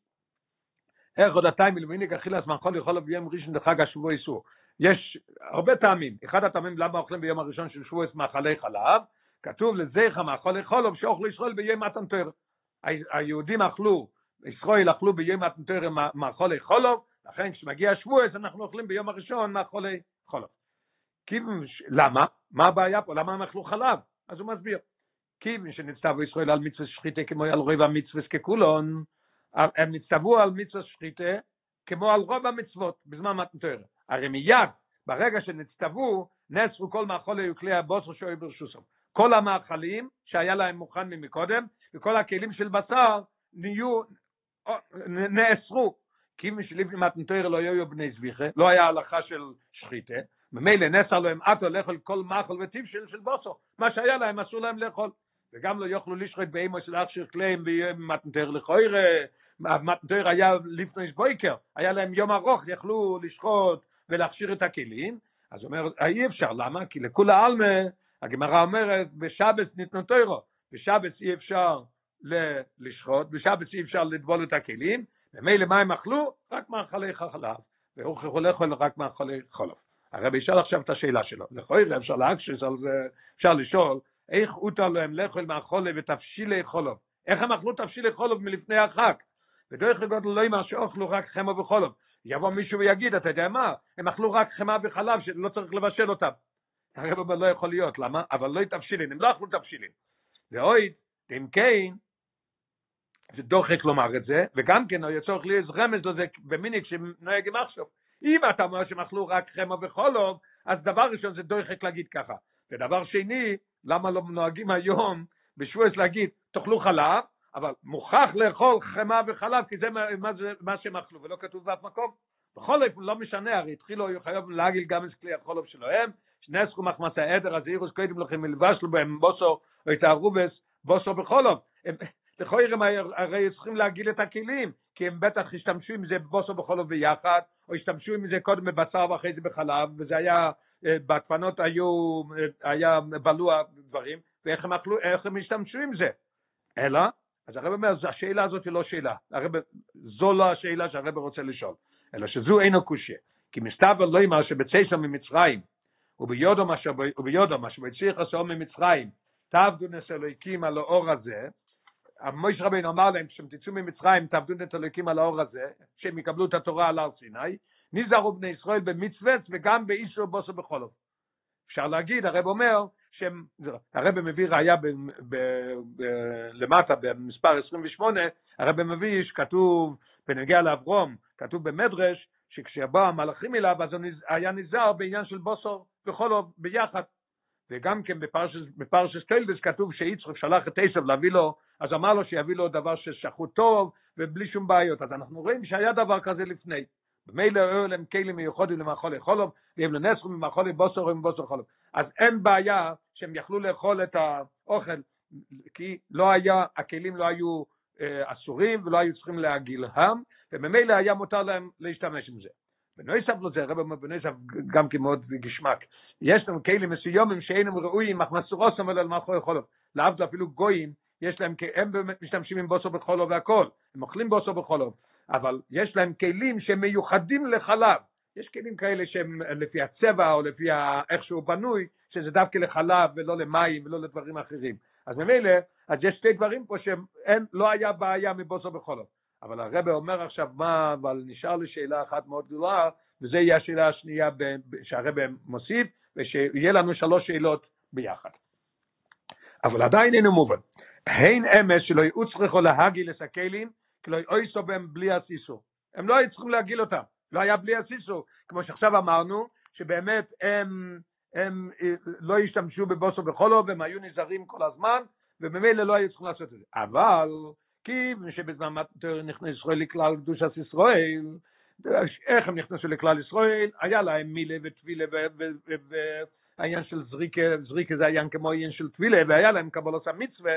איך עוד הטיים מלמיניק אכילס מאכול יכול ביום ראשון לחג השבוע איסור. יש הרבה טעמים. אחד הטעמים למה אוכלים ביום הראשון של שבועס מאכלי חלב, כתוב לזכר מאכולי חולוב שאוכלו ישראל ביום מתנתר. היהודים אכלו, ישראל אכלו ביום מתנתר מאכולי חולוב, לכן כשמגיע שבועס אנחנו אוכלים ביום הראשון מאכולי חולוב. למה? מה הבעיה פה? למה הם אכלו חלב? אז הוא מסביר. כיוון שנצטוו ישראל על מצווה שחיתה כמו על רוב המצווה ככולון, הם נצטוו על מצווה שחיתה כמו על רוב המצוות בזמן מתנתר. הרי מיד, ברגע שנצטוו, נאסרו כל מאכולי וכלי הבוסר שוי ברשוסם. כל המאכלים שהיה להם מוכן ממקודם, וכל הכלים של בשר נהיו, נאסרו. כי משליפי מתנתר לא היו בני זביחה, לא היה הלכה של שחיתה, ממילא נסר להם עטו לאכול כל מאכל וטיב של, בוסו, מה שהיה להם אסור להם לאכול. וגם לא יוכלו לשחוט באימו של אח של קליים במתנתר לכוירה, מתנתר היה לפני בויקר, היה להם יום ארוך, יכלו לשחוט ולהכשיר את הכלים, אז אומר, אי אפשר, למה? כי לכולה עלמה, הגמרא אומרת, בשבס ניתנו תוירו, בשבס אי אפשר לשחוט, בשבס אי אפשר לטבול את הכלים, ומילא מה הם אכלו? רק מאכלי חלב, והוכחו לאכול רק מאכלי חלב. הרבי ישאל עכשיו את השאלה שלו, לכוי אפשר להקשש על זה, אפשר לשאול, איך הותר להם לאכול מאכולי ותבשילי חולוב? איך הם אכלו תבשילי חולוב מלפני החג? ודרך לגודל לא אמר שאוכלו רק חמא וחולוב. יבוא מישהו ויגיד, אתה יודע מה, הם אכלו רק חמאה וחלב שלא צריך לבשל אותם. הרב אומר לא יכול להיות, למה? אבל לא תבשילין, הם לא אכלו תבשילין. ואוי, אם כן, זה דוחק לומר את זה, וגם כן, יצורך לי איזה רמז לזה במיניק שנוהג עם עכשיו. אם אתה אומר שהם אכלו רק חמא וחולוב, אז דבר ראשון זה דוחק להגיד ככה. ודבר שני, למה לא נוהגים היום בשבועס להגיד, תאכלו חלב, אבל מוכרח לאכול חמאה וחלב, כי זה מה, זה, מה שהם אכלו, ולא כתוב באף מקום. בכל אופן, לא משנה, הרי התחילו, היו חייבים להגיל גם את כלי החולב שלהם, שני סכום מחמס העדר, אז אירוס קודם לכם מלבשלו בהם בוסו, או את הרובס, בוסו בחולוב. לכוירם הרי צריכים להגיל את הכלים, כי הם בטח השתמשו עם זה בוסו בחולוב ביחד, או השתמשו עם זה קודם בבשר ואחרי זה בחלב, וזה היה, בהדפנות היו, היה בלוע דברים, ואיך הם אכלו, איך הם השתמשו עם זה. אלא, אז הרב אומר, השאלה הזאת היא לא שאלה, הרב, זו לא השאלה שהרב רוצה לשאול, אלא שזו אינו קושיה, כי מסתבר לא אמר שבצייסר ממצרים, וביודו מה שביציח עשו ממצרים, תעבדו נס אלוהיקים על האור הזה, המויש רבינו אמר להם, כשאתם תצאו ממצרים, תעבדו נס אלוהיקים על האור הזה, שהם יקבלו את התורה על הר סיני, נזהרו בני ישראל במצוות וגם באיסור בוסו בחולוב. אפשר להגיד, הרב אומר, שהם, הרב מביא ראיה ב, ב, ב, למטה במספר 28, הרב מביא שכתוב בנגיע לאברום, כתוב במדרש, שכשיבוא המלאכים אליו אז הוא היה נזהר בעניין של בוסור וחולוב ביחד. וגם כן בפרשס טיילדס כתוב שיצחק שלח את עשב להביא לו, אז אמר לו שיביא לו דבר ששחוט טוב ובלי שום בעיות. אז אנחנו רואים שהיה דבר כזה לפני. במילא היו להם כלים מיוחדים למאכולי חולוב, והם לנסחו ממאכולי בוסר ומבוסר חולוב. אז אין בעיה שהם יכלו לאכול את האוכל, כי לא היה, הכלים לא היו אה, אסורים ולא היו צריכים להגילהם, וממילא היה מותר להם להשתמש עם זה. בנויסף לזה, הרב אומר בנויסף גם כמאוד גשמק, יש לנו כלים מסוימים שאינם ראויים, אך מסורוסם אלא למאכולי חולוב. להבדיל אפילו גויים, יש להם, הם באמת משתמשים עם בוסר בחולוב והכל, הם אוכלים בוסר בחולוב. אבל יש להם כלים שהם מיוחדים לחלב. יש כלים כאלה שהם לפי הצבע או לפי איך שהוא בנוי, שזה דווקא לחלב ולא למים ולא לדברים אחרים. אז ממילא, אז יש שתי דברים פה שלא היה בעיה מבוסר בחולוב. אבל הרב אומר עכשיו מה, אבל נשאר לי שאלה אחת מאוד גדולה, וזה יהיה השאלה השנייה שהרב מוסיף, ושיהיה לנו שלוש שאלות ביחד. אבל עדיין אינו מובן. הן אמס שלא יוצרכו הכלים, כי לא אויסו בהם בלי הסיסו. הם לא היו צריכים להגיל אותם, לא היה בלי הסיסו, כמו שעכשיו אמרנו, שבאמת הם, הם לא השתמשו בבוסו בחולו, והם היו נזהרים כל הזמן, וממילא לא היו צריכים לעשות את זה. אבל, כי שבזמן מתר נכנס ישראל לכלל קדושת ישראל, איך הם נכנסו לכלל ישראל, היה להם מילה וטבילה והעניין של זריקה, זריקה זה עניין כמו עניין של טבילה, והיה להם קבלות המצווה,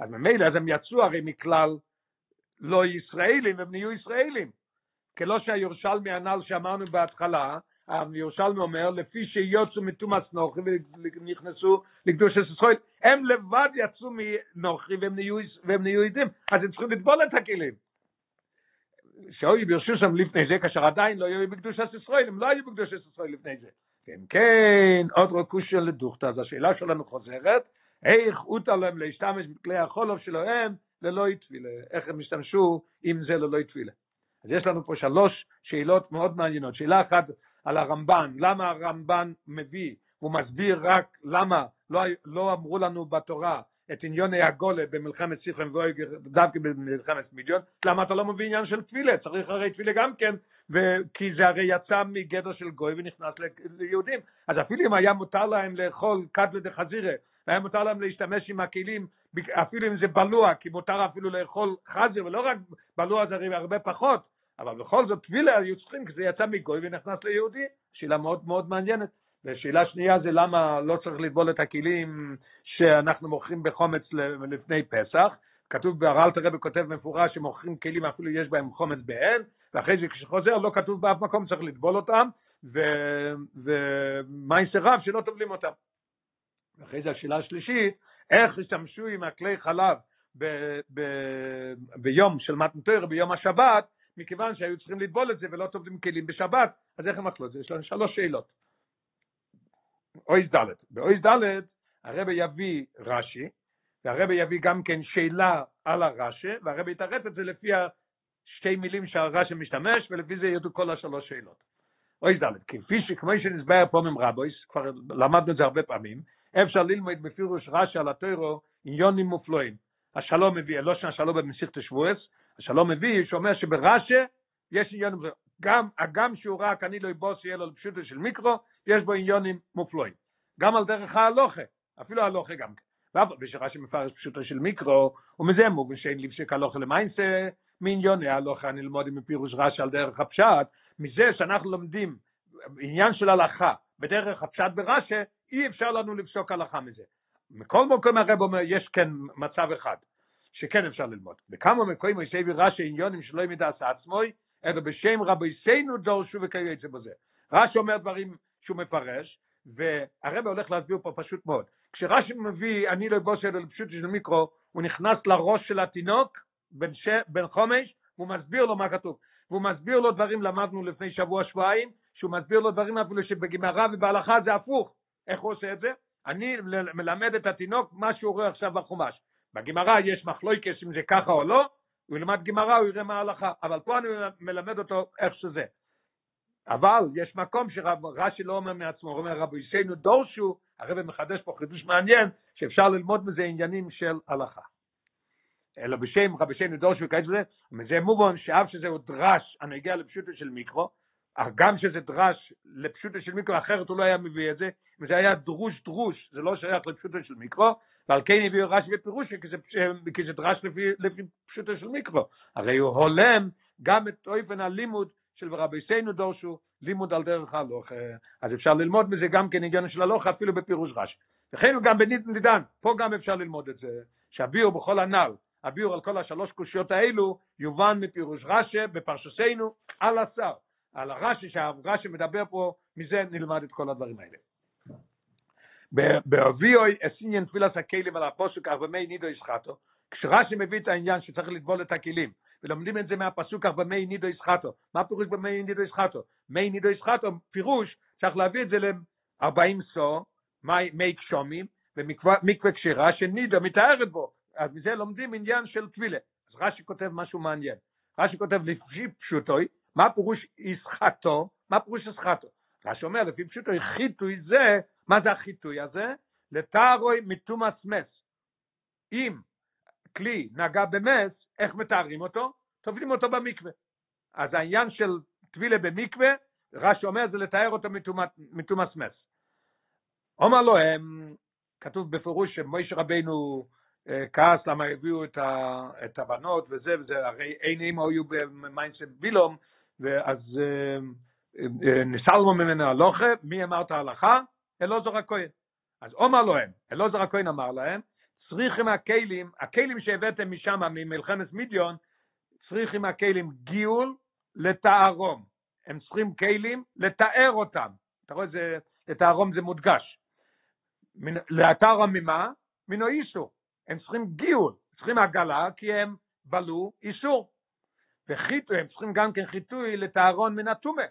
אז ממילא אז הם יצאו הרי מכלל לא ישראלים, הם נהיו ישראלים. כלא שהירושלמי הנ"ל שאמרנו בהתחלה, הירושלמי אומר, לפי שיוצאו מתומאס נוכרי ונכנסו לקדוש ישראל, הם לבד יצאו מנוכרי והם נהיו, והם נהיו עדים, אז הם צריכים לטבול את הכלים. שהיו בירשו שם לפני זה, כאשר עדיין לא היו בקדושת ישראל, הם לא היו בקדושת ישראל לפני זה. כן, כן, עוד רקושיה לדוכתא, אז השאלה שלנו חוזרת, איך הותר להם להשתמש בכלי החולוב שלהם ללא יתפילה, איך הם השתמשו עם זה ללא יתפילה. אז יש לנו פה שלוש שאלות מאוד מעניינות. שאלה אחת על הרמב"ן, למה הרמב"ן מביא, הוא מסביר רק למה לא, לא אמרו לנו בתורה את עניוני הגולה במלחמת סיכם ואויגר, דווקא במלחמת מיליון, למה אתה לא מביא עניין של תפילה? צריך הרי תפילה גם כן, כי זה הרי יצא מגדר של גוי ונכנס ליהודים. אז אפילו אם היה מותר להם לאכול קדלה דחזירה, היה מותר להם להשתמש עם הכלים, אפילו אם זה בלוע, כי מותר אפילו לאכול חזיר, ולא רק בלוע זה הרבה פחות, אבל בכל זאת טבילה היו צריכים, כי זה יצא מגוי ונכנס ליהודי. שאלה מאוד מאוד מעניינת. ושאלה שנייה זה למה לא צריך לטבול את הכלים שאנחנו מוכרים בחומץ לפני פסח. כתוב בארלתר רבי כותב מפורש שמוכרים כלים אפילו יש בהם חומץ בעין, ואחרי זה כשחוזר לא כתוב באף מקום צריך לטבול אותם, ומייסר רב שלא טובלים אותם. ואחרי זה השאלה השלישית, איך השתמשו עם הכלי חלב ב- ב- ביום של מתנתר, ביום השבת, מכיוון שהיו צריכים לטבול את זה ולא טובלים כלים בשבת, אז איך הם אכלו את זה? יש לנו שלוש שאלות. אויז ד', באויז ד' הרבי יביא רש"י, והרבי יביא גם כן שאלה על הרש"י, והרבי יתרץ את זה לפי השתי מילים שהרש"י משתמש, ולפי זה ידעו כל השלוש שאלות. אויז ד', כפי שכמו שנסבר פה ממרבויס, כבר למדנו את זה הרבה פעמים, אפשר ללמוד בפירוש רש"י על הטרו עניונים מופלואים. השלום מביא, לא שהשלום במסיכת השבועס, השלום מביא שאומר שברש"י יש עניונים. גם הגם שהוא רק אני לא יבוס יהיה לו לפשוטו של מיקרו, יש בו עניונים מופלואים. גם על דרך ההלוכה, אפילו ההלוכה גם כן. ושרש"י מפרש פשוטו של מיקרו, ומזה מובן שאין ליפסק הלוכה למיינסה, מעניוני ההלוכה נלמוד עם פירוש רש"י על דרך הפשט, מזה שאנחנו לומדים עניין של הלכה בדרך הפשט ברש"י, אי אפשר לנו לפסוק הלכה מזה. מכל מקום הרב אומר, יש כן מצב אחד, שכן אפשר ללמוד. בכמה מקום יש רש"י עניונים שלא ימידה עשה עצמוי, אלא בשם רבי סיינו דורשו וכיוצא בזה. רש"י אומר דברים שהוא מפרש, והרב הולך להסביר פה פשוט מאוד. כשרש"י מביא, אני לא אבוס אלא לפשוט של מיקרו, הוא נכנס לראש של התינוק, בן, ש... בן חומש, והוא מסביר לו מה כתוב. והוא מסביר לו דברים, למדנו לפני שבוע, שבועיים, שהוא מסביר לו דברים אפילו שבגמרא ובהלכה זה הפוך. איך הוא עושה את זה? אני מלמד את התינוק מה שהוא רואה עכשיו בחומש. בגמרא יש מחלויקס אם זה ככה או לא, הוא ילמד גמרא, הוא יראה מה ההלכה, אבל פה אני מלמד אותו איך שזה. אבל יש מקום שרש"י לא אומר מעצמו, הוא אומר רבי ישנו דורשו, הרב מחדש פה חידוש מעניין, שאפשר ללמוד מזה עניינים של הלכה. אלא בשם רבי ישנו דורשו וכאלה זה, מזה מובן שאף שזהו דרש הנגיע לפשוטו של מיקרו, גם שזה דרש לפשוטו של מיקרו, אחרת הוא לא היה מביא את זה, אם זה היה דרוש דרוש, זה לא שייך לפשוטו של מיקרו, ועל כן הביאו רש"י בפירוש, כי זה דרש לפי, לפי פשוטו של מיקרו. הרי הוא הולם גם את אופן הלימוד של רבי סיינו דורשו, לימוד על דרך הלוך. אז אפשר ללמוד מזה גם כן עניין של הלוך, אפילו בפירוש רש"י. וכן גם בנידן, פה גם אפשר ללמוד את זה, שהביאו בכל הנ"ל, הביאו על כל השלוש קושיות האלו, יובן מפירוש רש"י בפרשסנו על השר. על הרש"י, שהרש"י מדבר פה, מזה נלמד את כל הדברים האלה. באביוי אסיניאן תפילת הכלים על הפוסק ארבמי נידו ישחטו, כשרש"י מביא את העניין שצריך לטבול את הכלים, ולומדים את זה מהפסוק ארבמי נידו ישחטו, מה פירוש במי נידו ישחטו? מי נידו ישחטו, פירוש, צריך להביא את זה ל-40 סו, מי קשומים, ומקווה כשרה שנידו מתארת בו, אז מזה לומדים עניין של טבילה. אז רש"י כותב משהו מעניין. רש"י כותב לפי פשוטוי, מה פירוש ישחטו? מה פירוש ישחטו? רש"י אומר, לפי פשוטו, חיטוי זה, מה זה החיטוי הזה? לתארוי מתומאס מס. אם כלי נגע במס, איך מתארים אותו? טובלים אותו במקווה. אז העניין של טבילה במקווה, רש"י אומר, זה לתאר אותו מתומאס מס. אומר לו, הם, כתוב בפירוש שמוישה רבינו אה, כעס למה הביאו את, ה, את הבנות וזה וזה, הרי אין אימו היו במיינסט בילום, ואז נסלמו ממנו הלוכה, מי אמר את ההלכה? אלעזר הכהן. אז אומר להם, אלעזר הכהן אמר להם, צריכים הכלים, הכלים שהבאתם משם, ממלחמת מידיון, צריכים הכלים גיול לתערום. הם צריכים כלים לתאר אותם. אתה רואה, זה, לתערום זה מודגש. לאתר ממה? מינו איסור. הם צריכים גיול, צריכים עגלה, כי הם בלו איסור. וחיטוי, הם צריכים גם כן חיטוי לתארון מן הטומא,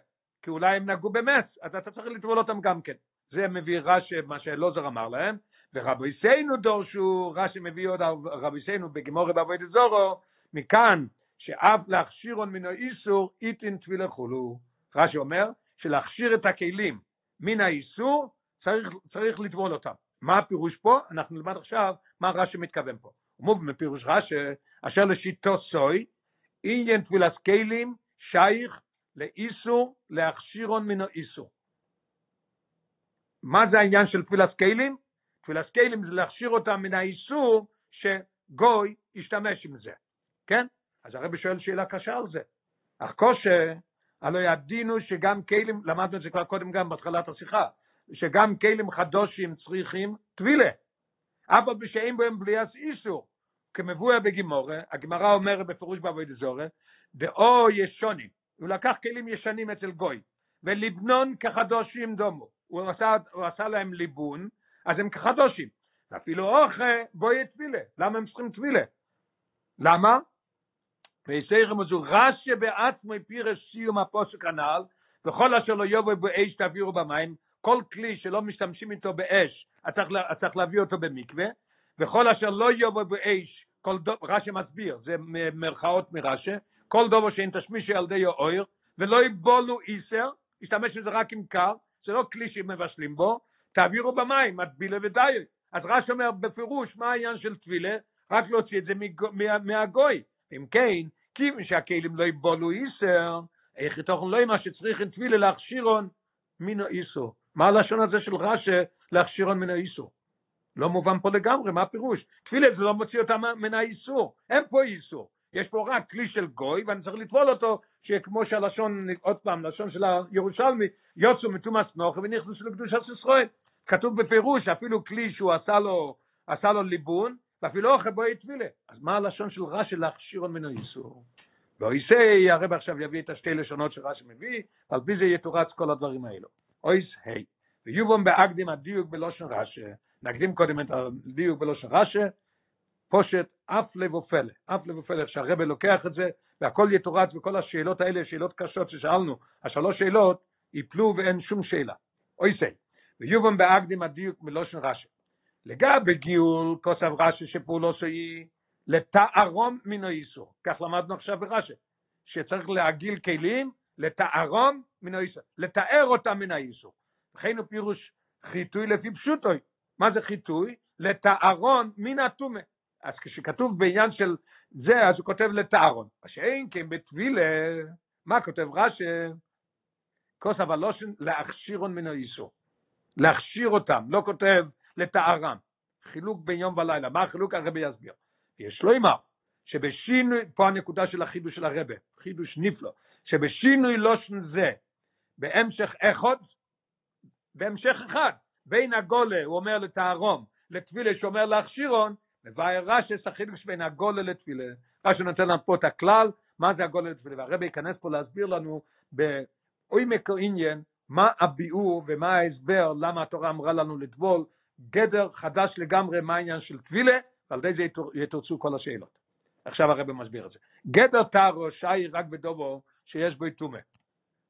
כי אולי הם נגעו במס, אז אתה צריך לטבול אותם גם כן. זה מביא רש"י, מה שאלוזר אמר להם, ורביסנו דורשו, רש"י מביא עוד רביסנו בגמורי בעבוד זורו, מכאן שאף להכשירון מן האיסור איתין תפילה חולו. רש"י אומר שלהכשיר את הכלים מן האיסור צריך, צריך לטבול אותם. מה הפירוש פה? אנחנו נלמד עכשיו מה רש"י מתכוון פה. הוא מובן מפירוש רש"י, אשר לשיטו סוי, עניין תפילת כלים שייך לאיסור להכשירון מן האיסור. מה זה העניין של תפילת כלים? תפילת כלים זה להכשיר אותם מן האיסור שגוי ישתמש עם זה, כן? אז הרבי שואל שאלה קשה על זה. אך קושה, הלא ידינו שגם כלים, למדנו את זה כבר קודם גם בהתחלת השיחה, שגם כלים חדושים צריכים טבילה. אבל בשאין בהם בליאס איסור, כמבואה בגימורה, הגמרא אומרת בפירוש בעבוד זורה, דאו ישונים, הוא לקח כלים ישנים אצל גוי, ולבנון כחדושים דומו, הוא עשה, הוא עשה להם ליבון, אז הם כחדושים, ואפילו אוכל בואי טבילה, למה הם צריכים טבילה? למה? ויסייכם הזו רש"י בעצמו פירש סיום הפוסק הנ"ל, וכל אשר לא יבוא באש תעבירו במים, כל כלי שלא משתמשים איתו באש, צריך להביא אותו במקווה, וכל אשר לא יבוא באש, כל דוב, רש"י מסביר, זה מרכאות מרש"י, כל דובו שאין תשמישי על די אויר, ולא יבולו איסר, ישתמש בזה רק עם קר, זה לא כלי שמבשלים בו, תעבירו במים, מטבילה ודייר. אז רש"י אומר בפירוש, מה העניין של טבילה? רק להוציא את זה מהגוי. אם כן, כיוון שהכלים לא יבולו איסר, איך יתוכן לא מה שצריך עם טבילה להכשירון מינו איסו. מה הלשון הזה של רש"י להכשירון מינו איסו? לא מובן פה לגמרי, מה הפירוש? תפילה זה לא מוציא אותם מן האיסור, אין פה איסור. יש פה רק כלי של גוי, ואני צריך לטבול אותו, שכמו שהלשון, עוד פעם, לשון של הירושלמי, יוצאו מתומאס נוחי ונכנסו לקדושת ישראל. כתוב בפירוש, אפילו כלי שהוא עשה לו, עשה לו ליבון, ואפילו אוכל בו יטבילה. אז מה הלשון של רש"י להכשיר מן האיסור? ואויסי, הרב עכשיו יביא את השתי לשונות שרש"י מביא, על פי זה יתורץ כל הדברים האלו. אויס היי. ויובום באקדים הדיוק בלושן רש"י, נקדים קודם את הדיוק בלושן רש"י, פושט אף לב ופלא, אף לב ופלא, איך לוקח את זה, והכל יתורץ, וכל השאלות האלה, שאלות קשות ששאלנו, השלוש שאלות, יפלו ואין שום שאלה. אוי סי, ויובם באקדים הדיוק מלושן רש"י. לגבי גיול, כוסף רש"י שפעולו שהיא לתערום מן האיסור, כך למדנו עכשיו ברש"י, שצריך להגיל כלים לתערום מן האיסור, לתאר אותם מן האיסור. לכן הוא פירוש חיטוי לפי פשוטוי. מה זה חיטוי? לתארון מן הטומא. אז כשכתוב בעניין של זה, אז הוא כותב לתארון. מה שאין כן בטבילה, מה כותב רש"י? כוס הלושן להכשירון מן האיסור. להכשיר אותם, לא כותב לתארם. חילוק בין יום ולילה. מה החילוק? הרבי יסביר. יש לו אמר, שבשינוי, פה הנקודה של החידוש של הרבי, חידוש נפלא, שבשינוי לושן זה, בהמשך אחד, בהמשך אחד, בין הגולה, הוא אומר לתארום, לתפילה שאומר להכשירון, מבאר רש"י החילוק בין הגולה לתפילה. רש"י נותן לנו פה את הכלל, מה זה הגולה לתפילה, והרבי ייכנס פה להסביר לנו בעומק העניין, מה הביאור ומה ההסבר, למה התורה אמרה לנו לטבול, גדר חדש לגמרי מה העניין של טבילה, ועל ידי זה יתורצו כל השאלות. עכשיו הרבי מסביר את זה. גדר טהרו שי רק בדובו שיש בו טומא.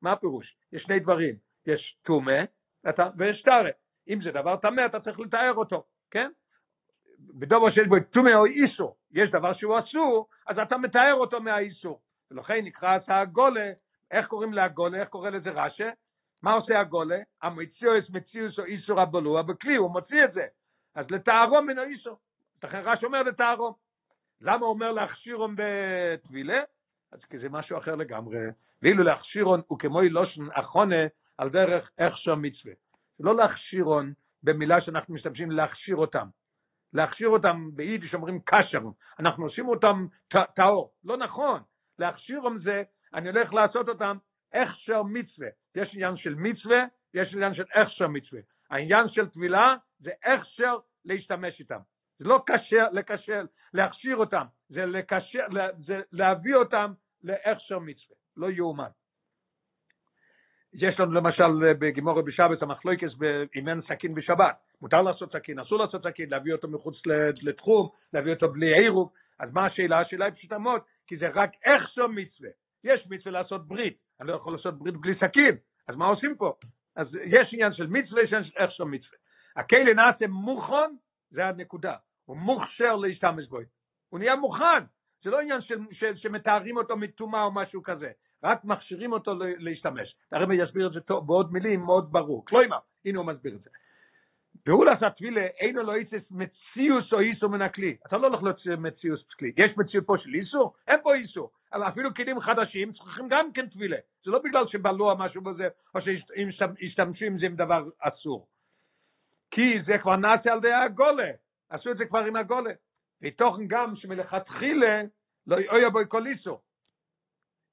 מה הפירוש? יש שני דברים, יש טומא ויש טהרה. אם זה דבר טמא אתה צריך לתאר אותו, כן? בדובו שיש בו טומא או איסור, יש דבר שהוא אסור, אז אתה מתאר אותו מהאיסור. ולכן נקרא הגולה, איך קוראים להגולה, איך קורא לזה רש"י? מה עושה הגולה? המציאוס מציאוס או איסור הבלוע בכלי, הוא מוציא את זה. אז לתארום מן האיסור. לכן רש"י אומר לתארום. למה הוא אומר להכשירון בטבילה? אז כי זה משהו אחר לגמרי. ואילו להכשירון הוא כמו אילושן אחונה על דרך הכשר מצווה. לא להכשירון במילה שאנחנו משתמשים להכשיר אותם. להכשיר אותם ביידיש אומרים קשר, אנחנו עושים אותם טהור. לא נכון. להכשירם זה, אני הולך לעשות אותם הכשר מצווה. יש עניין של מצווה, יש עניין של הכשר מצווה. העניין של טבילה זה הכשר להשתמש איתם. זה לא קשר, לקשר, להכשיר אותם, זה, לקשר, זה להביא אותם להכשר מצווה, לא יאומן. יש לנו למשל בגימורת בשבת המחלוקס אם אין סכין בשבת, מותר לעשות סכין, אסור לעשות סכין, להביא אותו מחוץ לתחום, להביא אותו בלי עירוב, אז מה השאלה? השאלה היא פשוטה מאוד, כי זה רק הכשר מצווה. יש מצווה לעשות ברית, אני לא יכול לעשות ברית בלי סכין, אז מה עושים פה? אז יש עניין של מצווה, יש עניין של הכשר מצווה. הכלא נעשה מוכן, זה הנקודה. הוא מוכשר להשתמש בו. הוא נהיה מוכן. זה לא עניין שמתארים אותו מטומאה או משהו כזה. רק מכשירים אותו להשתמש. הרב יסביר את זה טוב, בעוד מילים מאוד ברור. כלומר, הנה הוא מסביר את זה. פעולת הטבילה אינו לא איסס מציוס או איסו מן הכלי. אתה לא הולך להיות מציוס כלי. יש מציאות פה של איסור? אין פה איסור. אבל אפילו כלים חדשים צריכים גם כן טבילה. זה לא בגלל שבלוע משהו בזה, או שאם ישתמשו עם זה עם דבר אסור. כי זה כבר נעשה על ידי הגולה. עשו את זה כבר עם הגולה. ותוכן גם שמלכתחילה לא יהיה בו כל איסור.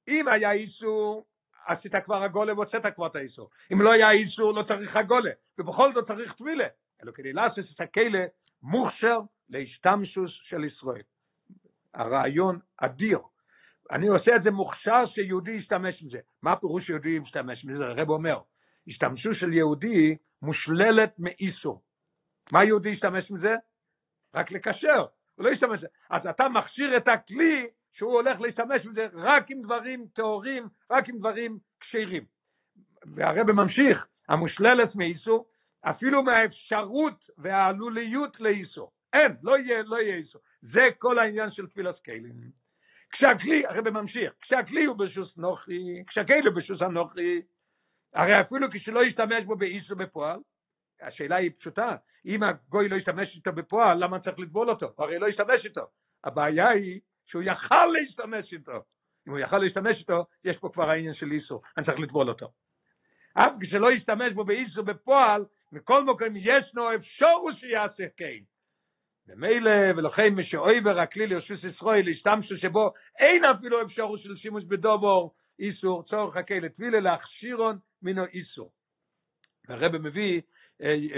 אם היה איסור, עשית כבר הגולה והוצאת כבר את האיסור. אם לא היה איסור, לא צריך הגולה. ובכל זאת צריך טבילה. אלא כדי לעשות את הכלא מוכשר להשתמשוס של ישראל. הרעיון אדיר. אני עושה את זה מוכשר שיהודי ישתמש עם זה. מה פירוש שיהודי ישתמש עם זה? הרב אומר, השתמשו של יהודי מושללת מאיסור. מה יהודי ישתמש עם זה? רק לקשר, הוא לא ישתמש. אז אתה מכשיר את הכלי שהוא הולך להשתמש בזה רק עם דברים טהורים, רק עם דברים כשרים. והרבא ממשיך, המושללת מאיסור, אפילו מהאפשרות והעלוליות לאיסור. אין, לא יהיה, לא יהיה איסור. זה כל העניין של תפילת כלים. כשהכלי, הרבא ממשיך, כשהכלי הוא בשוס נוחי, כשהכלי בשוס הנוחי, הרי אפילו כשלא ישתמש בו באיסור בפועל, השאלה היא פשוטה, אם הגוי לא ישתמש איתו בפועל, למה צריך לטבול אותו? הרי לא ישתמש איתו. הבעיה היא שהוא יכל להשתמש איתו. אם הוא יכל להשתמש איתו, יש פה כבר העניין של איסור, אני צריך לטבול אותו. אף כשלא ישתמש בו באיסור בפועל, מכל מקום ישנו אפשרות שיעשה כן. ומילא, ולכן מי שאויבר הכלי לרשוס ישראל, השתמשו שבו אין אפילו אפשרות של שימוש בדובור איסור, צורך הכלי לטבילה להכשירון מינו איסור. והרבא מביא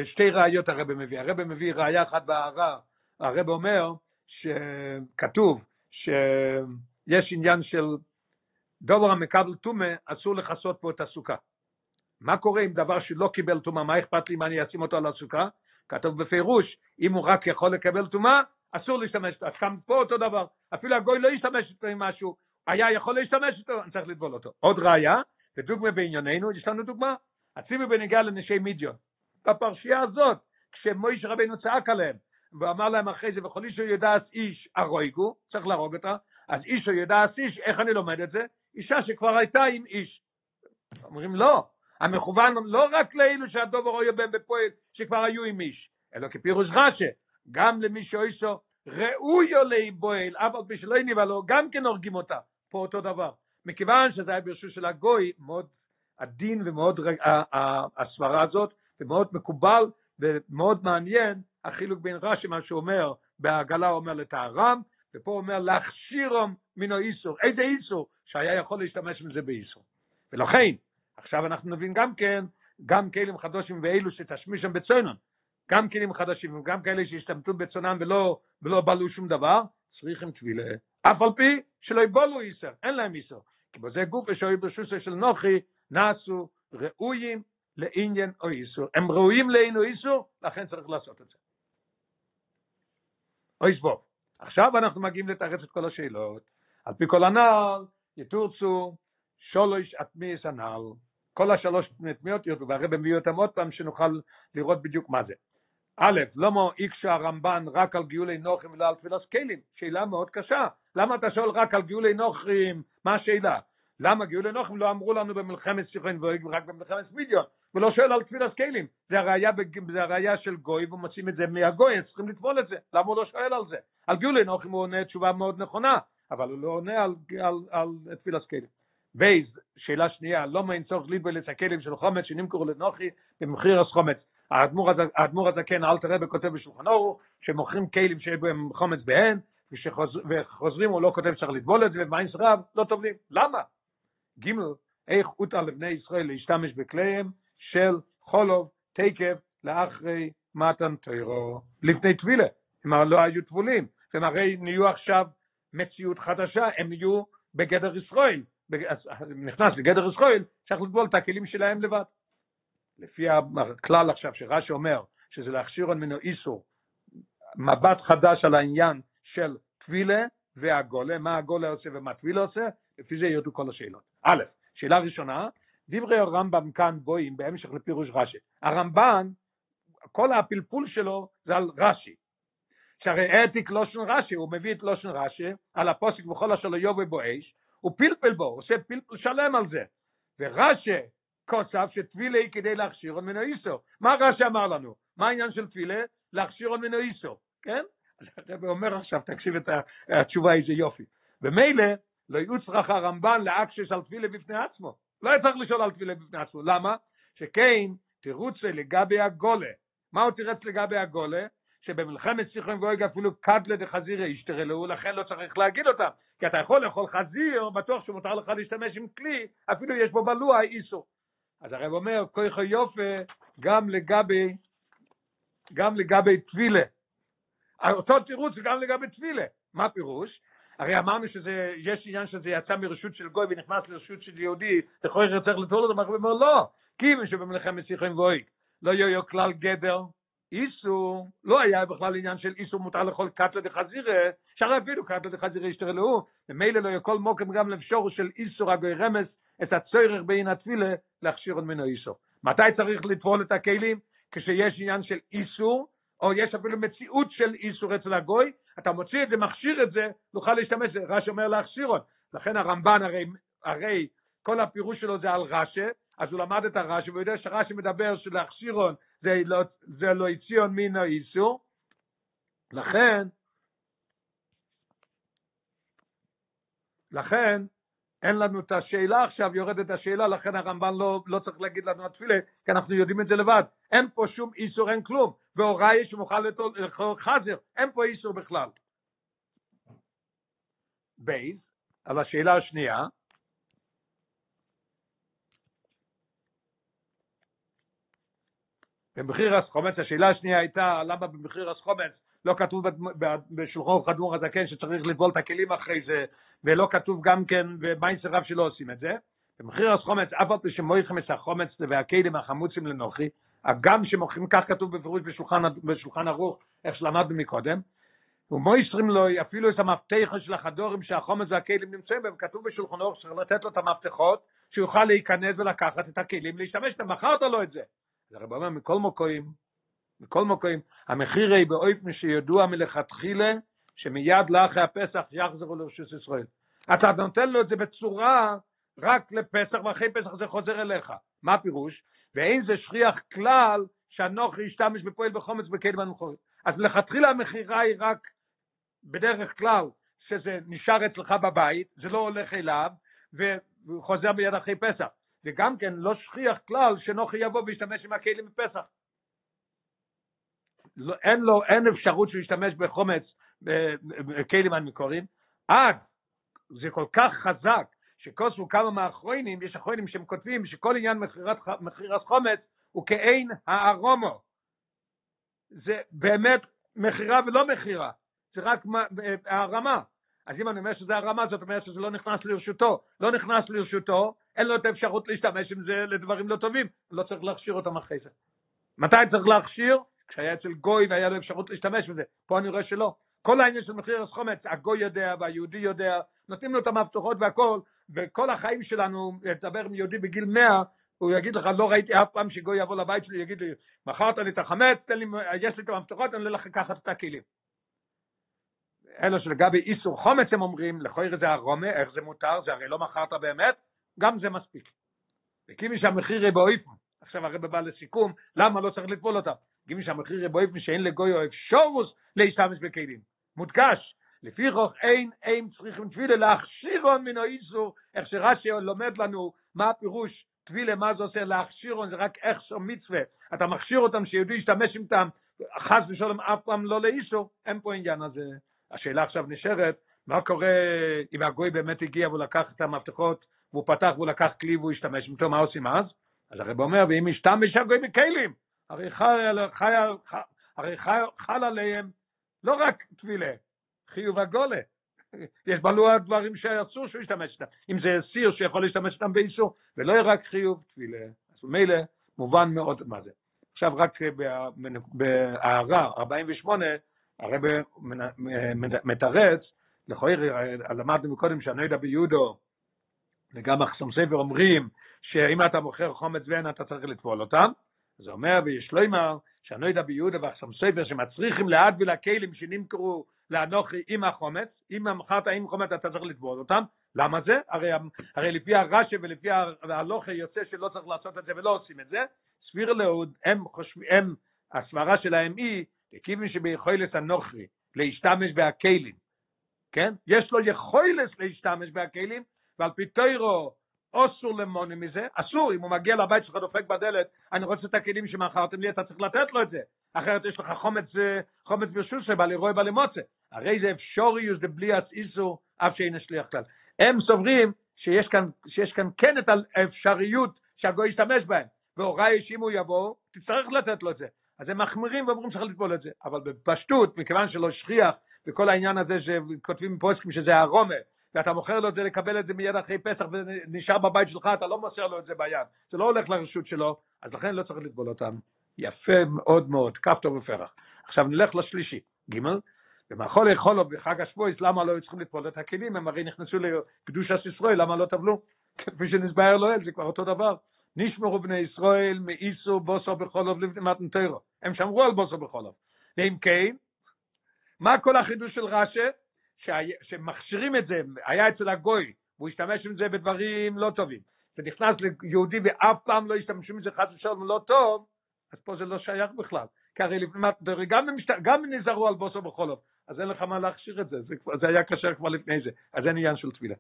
שתי ראיות הרב מביא. הרב מביא ראיה אחת בהערה. הרב אומר שכתוב שיש עניין של דובר המקבל טומא, אסור לכסות פה את הסוכה. מה קורה עם דבר שלא קיבל טומאה? מה אכפת לי אם אני אשים אותו על הסוכה? כתוב בפירוש, אם הוא רק יכול לקבל טומאה, אסור להשתמש. אז גם פה אותו דבר. אפילו הגוי לא ישתמש איתו עם משהו, היה יכול להשתמש איתו, אני צריך לטבול אותו. עוד ראיה, ודוגמה בענייננו, יש לנו דוגמה. הציבי בנגיעה לנשי מידיון. בפרשייה הזאת, כשמויש רבינו צעק עליהם, ואמר להם אחרי זה, וכל איש הוא יודעס איש הרויגו, צריך להרוג אותה, אז איש הוא יודעס איש, איך אני לומד את זה? אישה שכבר הייתה עם איש. אומרים לא, המכוון לא רק לאלו שהדובר רואה בהם בפועל, שכבר היו עם איש, אלא כפירוש רש"א, גם למי שאישו ראויו להיבועל, אף על פי שלא הניבה לו, גם כן הורגים אותה, פה אותו דבר. מכיוון שזה היה ברשות של הגוי, מאוד עדין ומאוד הסברה הזאת, זה מאוד מקובל ומאוד מעניין החילוק בין רש"י, מה שהוא אומר, בעגלה הוא אומר לטהרם, ופה הוא אומר להכשירם מן האיסור. איזה איסור? שהיה יכול להשתמש בזה באיסור. ולכן, עכשיו אנחנו נבין גם כן, גם כלים חדושים ואלו שתשמישם בצונן, גם כלים חדשים וגם כאלה שהשתמטו בצונם ולא, ולא בלו שום דבר, צריכים טבילה. אף על פי שלא יבולו איסר, אין להם איסר. כי בזה גוף ושוי ברשוסו של נוחי נעשו ראויים לעניין או איסור. הם ראויים לעין או איסור, לכן צריך לעשות את זה. אוי סבוב. עכשיו אנחנו מגיעים לתרץ את כל השאלות. על פי כל הנעל, יתורצו שולש אטמיס הנעל. כל השלוש תמיות ירדו, והרבא מביא אותם עוד פעם שנוכל לראות בדיוק מה זה. א', למה איקשה הרמב"ן רק על גיולי נוחים ולא על תפילת כלים? שאלה מאוד קשה. למה אתה שואל רק על גיולי נוחים? מה השאלה? למה גאולי נוחם לא אמרו לנו במלחמת סיכון ורק במלחמת מידיון, ולא שואל על תפילת כלים, זה הראייה, זה הראייה של גוי ומוצאים את זה מהגוי, הם צריכים לטבול את זה, למה הוא לא שואל על זה? על גאולי נוחם הוא עונה תשובה מאוד נכונה, אבל הוא לא עונה על, על, על, על תפילת כלים. בייז, שאלה שנייה, לא אין צורך ליבו הכלים של חומץ שנמכרו לנוחי במחיר החומץ. האדמו"ר הזקן אלתר רבי כותב בשולחנו שמוכרים כלים שיש בהם חומץ בהן וחוזרים הוא לא כותב שצריך לטבול את זה ובמייס רב לא טובלים. למה? ג' איך הותר לבני ישראל להשתמש בכליהם של חולוב, תקף, לאחרי מתן תוירו, לפני טבילה. הם לא היו טבולים, הם הרי נהיו עכשיו מציאות חדשה, הם נהיו בגדר ישראל, נכנס לגדר ישראל, צריך לטבול את הכלים שלהם לבד. לפי הכלל עכשיו שרש"י אומר, שזה להכשיר ממנו איסור, מבט חדש על העניין של טבילה והגולה, מה הגולה עושה ומה טבילה עושה, לפי זה ירדו כל השאלות. א', שאלה ראשונה, דברי הרמב"ם כאן בואים בהמשך לפירוש רש"י. הרמב"ן, כל הפלפול שלו זה על רש"י. שהרי העתיק לושן רש"י, הוא מביא את לושן רש"י על הפוסק וכל אשר לא יובא בו אש, הוא פלפל בו, הוא עושה פלפל שלם על זה. ורש"י קוצב היא כדי להכשיר ממנו איסו. מה רש"י אמר לנו? מה העניין של טבילה? להכשיר ממנו איסו, כן? אז הרב אומר עכשיו, תקשיב את התשובה איזה יופי. ומילא, לא יוצרך הרמב"ן לאקשש על טבילה בפני עצמו. לא היה צריך לשאול על טבילה בפני עצמו. למה? שכן תירוצה לגבי הגולה. מה הוא תירץ לגבי הגולה? שבמלחמת סיכון גויג אפילו קדלה דחזירה ישתרלו, לכן לא צריך להגיד אותם. כי אתה יכול לאכול חזיר, בטוח שמותר לך להשתמש עם כלי, אפילו יש בו בלוע איסו. אז הרב אומר, כויכו יופה גם לגבי, גם לגבי טבילה. אותו תירוץ גם לגבי טבילה. מה הפירוש? הרי אמרנו שיש עניין שזה יצא מרשות של גוי ונכנס לרשות של יהודי, יכול להיות שצריך לטול אותו, הוא אומר לא, כי שבמלחמת שיחים גוי לא יהיו כלל גדר, איסור, לא היה בכלל עניין של איסור מותר לאכול קטלה דחזירה, שהרי אפילו קטלה דחזירה ישתרלו, ומילא לא יכל מוקם גם לבשור של איסור הגוי רמז את הצורך בין התפילה להכשיר ממנו איסור. מתי צריך לטבול את הכלים? כשיש עניין של איסור, או יש אפילו מציאות של איסור אצל הגוי, אתה מוציא את זה, מכשיר את זה, נוכל להשתמש, רש"י אומר להכשירון. לכן הרמב"ן הרי, הרי כל הפירוש שלו זה על רש"י, אז הוא למד את הרש"י, והוא יודע שרש"י מדבר שלהכשירון זה לא, זה לא הציון מינו איסור, לכן, לכן, אין לנו את השאלה עכשיו, יורדת השאלה, לכן הרמב"ן לא, לא צריך להגיד לנו התפילה, כי אנחנו יודעים את זה לבד. אין פה שום איסור, אין כלום. והוראי שמוכל לאכול חזר, אין פה איסור בכלל. בייז, על השאלה השנייה, במחיר הסחומץ, השאלה השנייה הייתה למה במחיר הסחומץ לא כתוב בשולחו חדמור הזקן שצריך לטבול את הכלים אחרי זה, ולא כתוב גם כן במייסר רב שלא עושים את זה. במחיר הסחומץ, אף על פי שמויכם את החומץ והכלים החמוצים לנוחי, הגם שמוכרים, כך כתוב בפירוש בשולחן, בשולחן ערוך, איך שלמדנו מקודם, ומויסרים לו אפילו את המפתח של החדורים שהחומץ והכלים נמצאים בהם, כתוב בשולחן ערוך שצריך לתת לו את המפתחות, שיוכל להיכנס ולקחת את הכלים, להשתמש, אתה מכרת לו את זה. אז הרב אומר, מכל מוקוים, מכל מוקוים, המחיר היא באופן שידוע מלכתחילה, שמיד לאחרי הפסח יחזרו לרשוס ישראל. אתה נותן לו את זה בצורה רק לפסח, ואחרי פסח זה חוזר אליך. מה הפירוש? ואין זה שכיח כלל שהנוכרי ישתמש בפועל בחומץ בכלים הנוכרי. אז לכתחילה המכירה היא רק בדרך כלל שזה נשאר אצלך בבית, זה לא הולך אליו, והוא חוזר מיד אחרי פסח. וגם כן לא שכיח כלל שנוכי יבוא וישתמש עם הכלים בפסח. לא, אין לו, אין אפשרות שהוא ישתמש בחומץ בכלים המקוריים, עד זה כל כך חזק שכוספו כמה מהאחרונים, יש אחרונים שהם כותבים שכל עניין מכירת חומץ הוא כאין הארומו. זה באמת מכירה ולא מכירה, זה רק הרמה. אז אם אני אומר שזה הרמה, זאת אומרת שזה לא נכנס לרשותו. לא נכנס לרשותו, אין לו את האפשרות להשתמש עם זה לדברים לא טובים, לא צריך להכשיר אותם אחרי זה. מתי צריך להכשיר? כשהיה אצל גוי והיה לו אפשרות להשתמש בזה. פה אני רואה שלא. כל העניין של מחיר הסחומץ, הגוי יודע והיהודי יודע, נותנים לו את המפתחות והכל, וכל החיים שלנו, לדבר עם יהודי בגיל 100, הוא יגיד לך, לא ראיתי אף פעם שגוי יבוא לבית שלי, יגיד לי, מכרת לי את החמץ, תן לי, יש לי את המפתחות, אני הולך לקחת את הכלים. אלא שלגבי איסור חומץ הם אומרים, לכוי זה הרומה, איך זה מותר, זה הרי לא מכרת באמת, גם זה מספיק. וכימי שהמחיר יהיה באויפן, עכשיו הרב בא לסיכום, למה לא צריך לטבול אותם? כימי שהמחיר יהיה באויפן שאין לגוי או אפשורוס להשתמש בכלים. מודגש, לפי רוח אין, אין צריכים תפילה להכשירון מן האיסור, איך שרש"י לומד לנו מה הפירוש תפילה, מה זה עושה להכשירון, זה רק איך שו מצווה, אתה מכשיר אותם שיהודי ישתמש איתם, חס ושלום אף פעם לא לאיסור, אין פה עניין הזה. השאלה עכשיו נשארת, מה קורה אם הגוי באמת הגיע והוא לקח את המפתחות והוא פתח והוא לקח כלי והוא השתמש איתו, מה עושים אז? אז הרב אומר, ואם ישתמש הגוי בכלים, הרי חל עליהם לא רק טבילה, חיוב הגולה. יש בלוע דברים שאסור שהוא ישתמש איתם. אם זה סיר שיכול להשתמש איתם באיסור, ולא רק חיוב טבילה. אז מילא מובן מאוד מה זה. עכשיו רק בהערה 48, הרב מתרץ, לכאורה למדנו קודם שהנוידע ביודו וגם מחסום ספר אומרים שאם אתה מוכר חומץ ואין אתה צריך לטבול אותם, זה אומר ויש לו אמר שהנוידע ביודו והחסום ספר שמצריכים לאט ולכלים שנמכרו לאנוכי עם החומץ, אם מכרת עם חומץ אתה צריך לטבול אותם, למה זה? הרי, הרי לפי הרש"י ולפי ההלוכה יוצא שלא צריך לעשות את זה ולא עושים את זה, סביר לאוד, הם חושבים, הם, הסברה שלהם היא, כיוון שביכולת הנוכרי להשתמש בהכלים, כן? יש לו יכולת להשתמש בהכלים, ועל פי תוירו אסור למוני מזה, אסור, אם הוא מגיע לבית שלך דופק בדלת, אני רוצה את הכלים שמכרתם לי, אתה צריך לתת לו את זה, אחרת יש לך חומץ, חומץ ברשות שבא לרוי בא למוצא, הרי זה אפשוריוס דבליאס איסור, אף שאין שליח כלל. הם סוברים שיש כאן, שיש כאן כן את האפשריות שהגוי ישתמש בהם, והוריי שאם הוא יבוא, תצטרך לתת לו את זה. אז הם מחמירים ואומרים שצריך לטבול את זה, אבל בפשטות, מכיוון שלא שכיח, וכל העניין הזה שכותבים פוסקים שזה הרומה, ואתה מוכר לו את זה לקבל את זה מיד אחרי פסח ונשאר בבית שלך, אתה לא מוסר לו את זה ביד, זה לא הולך לרשות שלו, אז לכן לא צריך לטבול אותם. יפה מאוד מאוד, כפתור ופרח. עכשיו נלך לשלישי, ג' ומאכול לאכולו בחג השבועס, למה לא צריכים לטבול את הכלים? הם הרי נכנסו לקדוש ישראל, למה לא טבלו? כפי שנסבר לאל, זה כבר אותו דבר. נשמרו בני ישראל מאיסו בוסו בחולוב לפני מתנתרו. הם שמרו על בוסו בחולוב. ואם כן, מה כל החידוש של רש"י? שמכשירים את זה, היה אצל הגוי, והוא השתמש עם זה בדברים לא טובים. זה נכנס ליהודי ואף פעם לא השתמשו עם זה חס ושלום לא טוב, אז פה זה לא שייך בכלל. כי הרי גם, גם אם נזהרו על בוסו בחולוב, אז אין לך מה להכשיר את זה, זה, זה היה כשר כבר לפני זה, אז אין עניין של תפילה.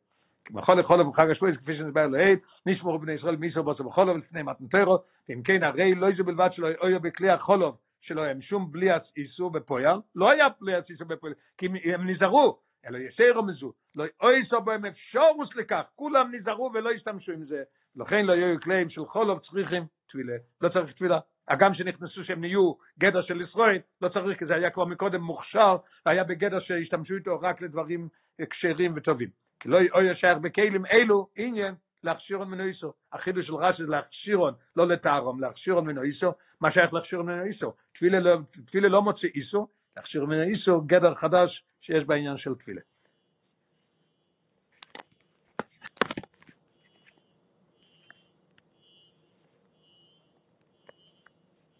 בכל לכל ובחג השבועי, כפי שנסבר לעיד, נשמור בני ישראל מיסו בוסו בחולוב לפני מתנתרו, ואם כן, הרי לא יזו בלבד שלא יהיו בכלי החולוב, שלא הם שום בלי איסור בפויר, לא היה בלי איסור בפויר, כי הם נזהרו, אלא יסי רמזו, לא איסור בהם אפשורוס לכך, כולם נזהרו ולא השתמשו עם זה, לכן לא יהיו כלים של חולוב צריכים תפילה, לא צריך תפילה. הגם שנכנסו שהם נהיו גדר של ישראל, לא צריך, כי זה היה כבר מקודם מוכשר, היה בגדר שהשתמשו איתו רק לדברים כשרים וטובים. כי לא יהיה שייך בכלים אלו, עניין להכשירון מנועיסו. החידוש של רש"י זה להכשירון, לא לטהרום, להכשירון מנועיסו, מה שייך להכשירון מנועיסו? תפילה לא, תפילה לא מוצא איסו, להכשירון מנועיסו, גדר חדש שיש בעניין של תפילה.